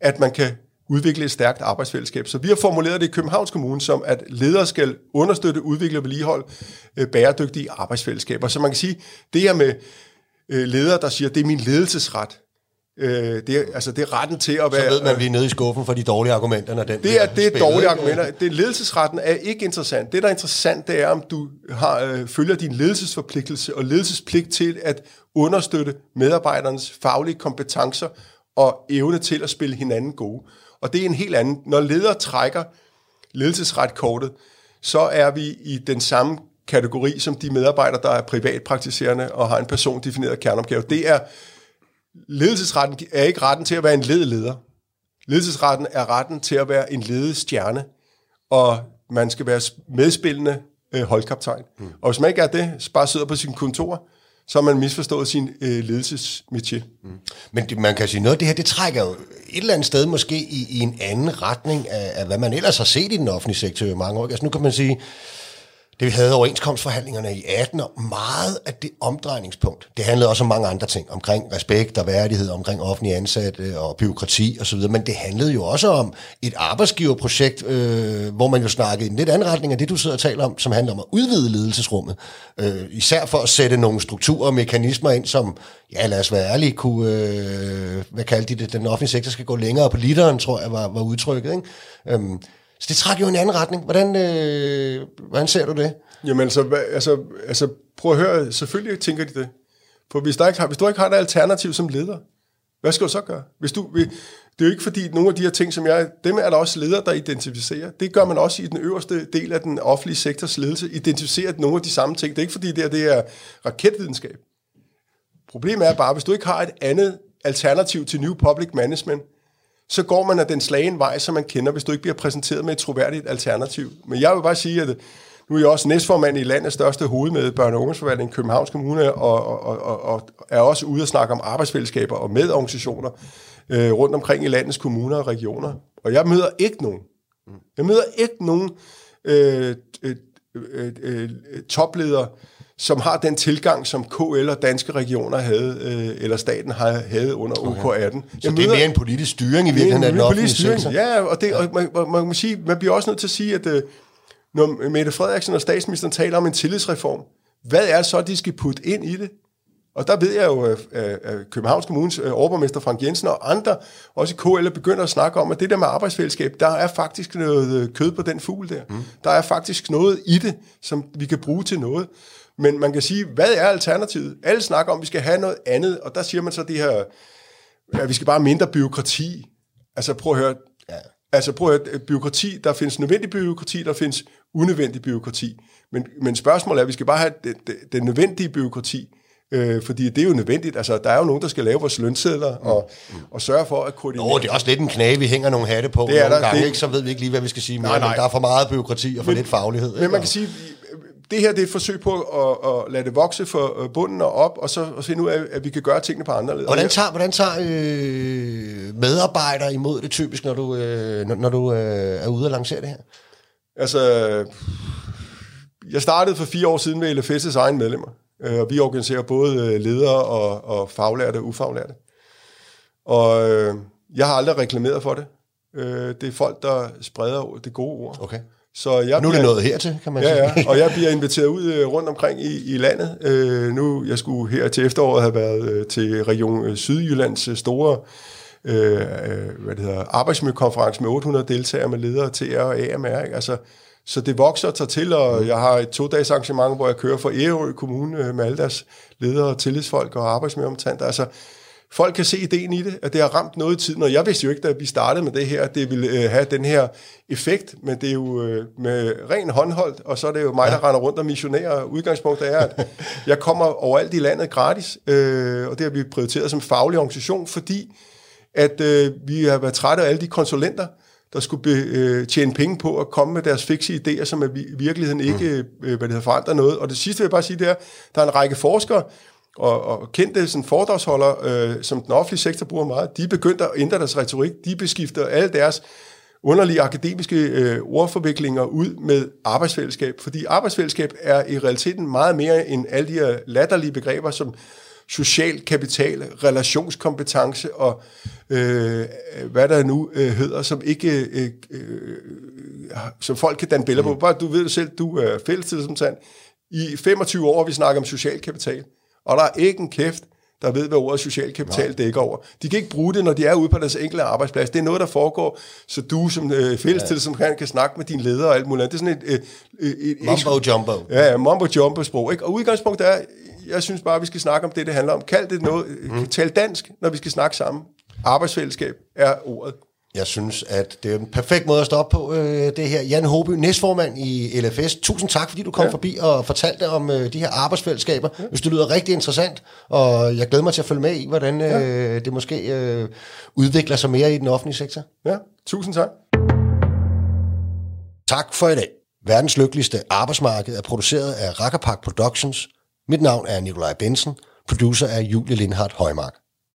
S4: at man kan udvikle et stærkt arbejdsfællesskab. Så vi har formuleret det i Københavns Kommune som, at ledere skal understøtte, udvikle og vedligeholde øh, bæredygtige arbejdsfællesskaber. Så man kan sige, det her med øh, ledere, der siger, det er min ledelsesret. Øh, det, er, altså, det er retten til at være...
S1: Så ved man, at vi er nede i skuffen for de dårlige argumenter, når den
S4: Det er, det er dårlige argumenter. Det, ledelsesretten er ikke interessant. Det, der er interessant, det er, om du har, øh, følger din ledelsesforpligtelse og ledelsespligt til at understøtte medarbejdernes faglige kompetencer og evne til at spille hinanden gode. Og det er en helt anden. Når ledere trækker ledelsesretkortet, så er vi i den samme kategori som de medarbejdere, der er privatpraktiserende og har en persondefineret kerneopgave. Det er ledelsesretten er ikke retten til at være en ledleder. Ledelsesretten er retten til at være en ledestjerne, og man skal være medspillende øh, holdkaptajn. Mm. Og hvis man ikke er det, bare sidder på sin kontor, så har man misforstået sin øh, ledelsesmetier. Mm.
S1: Men det, man kan sige, noget af det her, det trækker jo et eller andet sted måske i, i en anden retning af, af, hvad man ellers har set i den offentlige sektor i mange år. Altså nu kan man sige, det vi havde overenskomstforhandlingerne i 18 og meget af det omdrejningspunkt, det handlede også om mange andre ting, omkring respekt og værdighed, omkring offentlige ansatte og byråkrati osv., men det handlede jo også om et arbejdsgiverprojekt, øh, hvor man jo snakkede i en lidt anden retning af det, du sidder og taler om, som handler om at udvide ledelsesrummet, øh, især for at sætte nogle strukturer og mekanismer ind, som, ja lad os være ærlige, kunne, øh, hvad kaldte de det, den offentlige sektor skal gå længere på literen, tror jeg var, var udtrykket, ikke? Øh, så det trækker jo en anden retning. Hvordan, øh, hvordan ser du det?
S4: Jamen altså, hvad, altså, altså, prøv at høre, selvfølgelig tænker de det. For hvis, der ikke har, hvis du ikke har et alternativ som leder, hvad skal du så gøre? Hvis du, det er jo ikke fordi, nogle af de her ting, som jeg... Dem er der også ledere, der identificerer. Det gør man også i den øverste del af den offentlige sektors ledelse. Identificerer nogle af de samme ting. Det er ikke fordi, det, er, det er raketvidenskab. Problemet er bare, hvis du ikke har et andet alternativ til New Public Management, så går man af den slagen vej, som man kender, hvis du ikke bliver præsenteret med et troværdigt alternativ. Men jeg vil bare sige, at nu er jeg også næstformand i landets største hoved med børne- og ungdomsforvaltning, Københavns Kommune, og, og, og, og er også ude og snakke om arbejdsfællesskaber og medorganisationer øh, rundt omkring i landets kommuner og regioner. Og jeg møder ikke nogen. Jeg møder ikke nogen øh, øh, øh, øh, topledere, som har den tilgang, som KL og danske regioner havde, øh, eller staten havde under OK18.
S1: Så det er mere en politisk styring i virkeligheden af den offentlige sektor?
S4: Ja, og, det, og man, man, man, sige, man bliver også nødt til at sige, at øh, når Mette Frederiksen og statsministeren taler om en tillidsreform, hvad er så, de skal putte ind i det? Og der ved jeg jo, at Københavns Kommunes overborgmester Frank Jensen og andre, også i KL, er begyndt at snakke om, at det der med arbejdsfællesskab, der er faktisk noget kød på den fugl der. Mm. Der er faktisk noget i det, som vi kan bruge til noget. Men man kan sige, hvad er alternativet? Alle snakker om, at vi skal have noget andet, og der siger man så det her, at vi skal bare have mindre byråkrati. Altså prøv at høre, ja. altså prøv at høre, byråkrati, der findes nødvendig byråkrati, der findes unødvendig byråkrati. Men, men spørgsmålet er, at vi skal bare have det, det, det nødvendige byråkrati, Øh, fordi det er jo nødvendigt. Altså, der er jo nogen, der skal lave vores lønsedler og, mm. og sørge for at koordinere.
S1: Åh, det er også lidt en knage, vi hænger nogle hatte på det er nogle der, gange, det, ikke? så ved vi ikke lige, hvad vi skal sige mere, nej, nej. men der er for meget byråkrati og for men, lidt faglighed.
S4: Men ikke? man kan sige, det her det er et forsøg på at, at lade det vokse for bunden og op, og så og finde ud af, at vi kan gøre tingene på andre led.
S1: Hvordan tager, hvordan tager øh, medarbejdere imod det typisk, når du, øh, når, når du øh, er ude og lancere det her?
S4: Altså, jeg startede for fire år siden med LFS' egen medlemmer, øh, og vi organiserer både ledere og, og faglærte og ufaglærte. Og øh, jeg har aldrig reklameret for det. Øh, det er folk, der spreder det gode ord.
S1: Okay.
S4: Så jeg
S1: nu er det noget hertil, kan man
S4: ja,
S1: sige.
S4: Ja, og jeg bliver inviteret ud øh, rundt omkring i, i landet. Øh, nu, jeg skulle her til efteråret have været øh, til Region Sydjyllands øh, store øh, hvad det hedder, arbejdsmiljøkonference med 800 deltagere med ledere til og AMR. Ikke? Altså, så det vokser og tager til, og jeg har et to-dages arrangement, hvor jeg kører for Ærø Kommune øh, med alle deres ledere, tillidsfolk og arbejdsmiljøomtanter. Altså, folk kan se ideen i det, at det har ramt noget i tiden, og jeg vidste jo ikke, da vi startede med det her, at det ville øh, have den her effekt, men det er jo øh, med ren håndholdt, og så er det jo mig, der ja. render rundt og missionerer. Udgangspunktet er, at jeg kommer overalt i landet gratis, øh, og det har vi prioriteret som faglig organisation, fordi at øh, vi har været trætte af alle de konsulenter, der skulle be, øh, tjene penge på at komme med deres fikse idéer, som i virkeligheden ikke mm. øh, hvad det hedder, forandrer noget. Og det sidste vil jeg bare sige, det er, der er en række forskere, og, og kendte sådan foredragsholder, øh, som den offentlige sektor bruger meget, de begyndte at ændre deres retorik. De beskifter alle deres underlige akademiske øh, ordforviklinger ud med arbejdsfællesskab, fordi arbejdsfællesskab er i realiteten meget mere end alle de her latterlige begreber, som social kapital, relationskompetence og øh, hvad der nu øh, hedder, som ikke øh, øh, som folk kan danne billeder på. Mm. Bare du ved selv, du er fællestillidsomtand. I 25 år vi snakker om social kapital, og der er ikke en kæft der ved, hvad ordet social kapital dækker over. De kan ikke bruge det, når de er ude på deres enkelte arbejdsplads. Det er noget, der foregår, så du som øh, fællestil, som kan, kan snakke med dine ledere og alt muligt. andet. Det er sådan et... Øh, et, et
S1: Mumbo jumbo.
S4: Ja, ja, mumbo jumbo sprog. Ikke? Og udgangspunktet er, jeg synes bare, vi skal snakke om det, det handler om. Kald det noget, mm. tal dansk, når vi skal snakke sammen. Arbejdsfællesskab er ordet.
S1: Jeg synes, at det er en perfekt måde at stoppe på øh, det her. Jan Håby, næstformand i LFS. Tusind tak, fordi du kom ja. forbi og fortalte om øh, de her arbejdsfællesskaber. Ja. Hvis det lyder rigtig interessant, og jeg glæder mig til at følge med i, hvordan øh, ja. det måske øh, udvikler sig mere i den offentlige sektor.
S4: Ja, tusind tak.
S1: Tak for i dag. Verdens lykkeligste arbejdsmarked er produceret af Rakkerpark Productions. Mit navn er Nikolaj Bensen. Producer er Julie Lindhardt Højmark.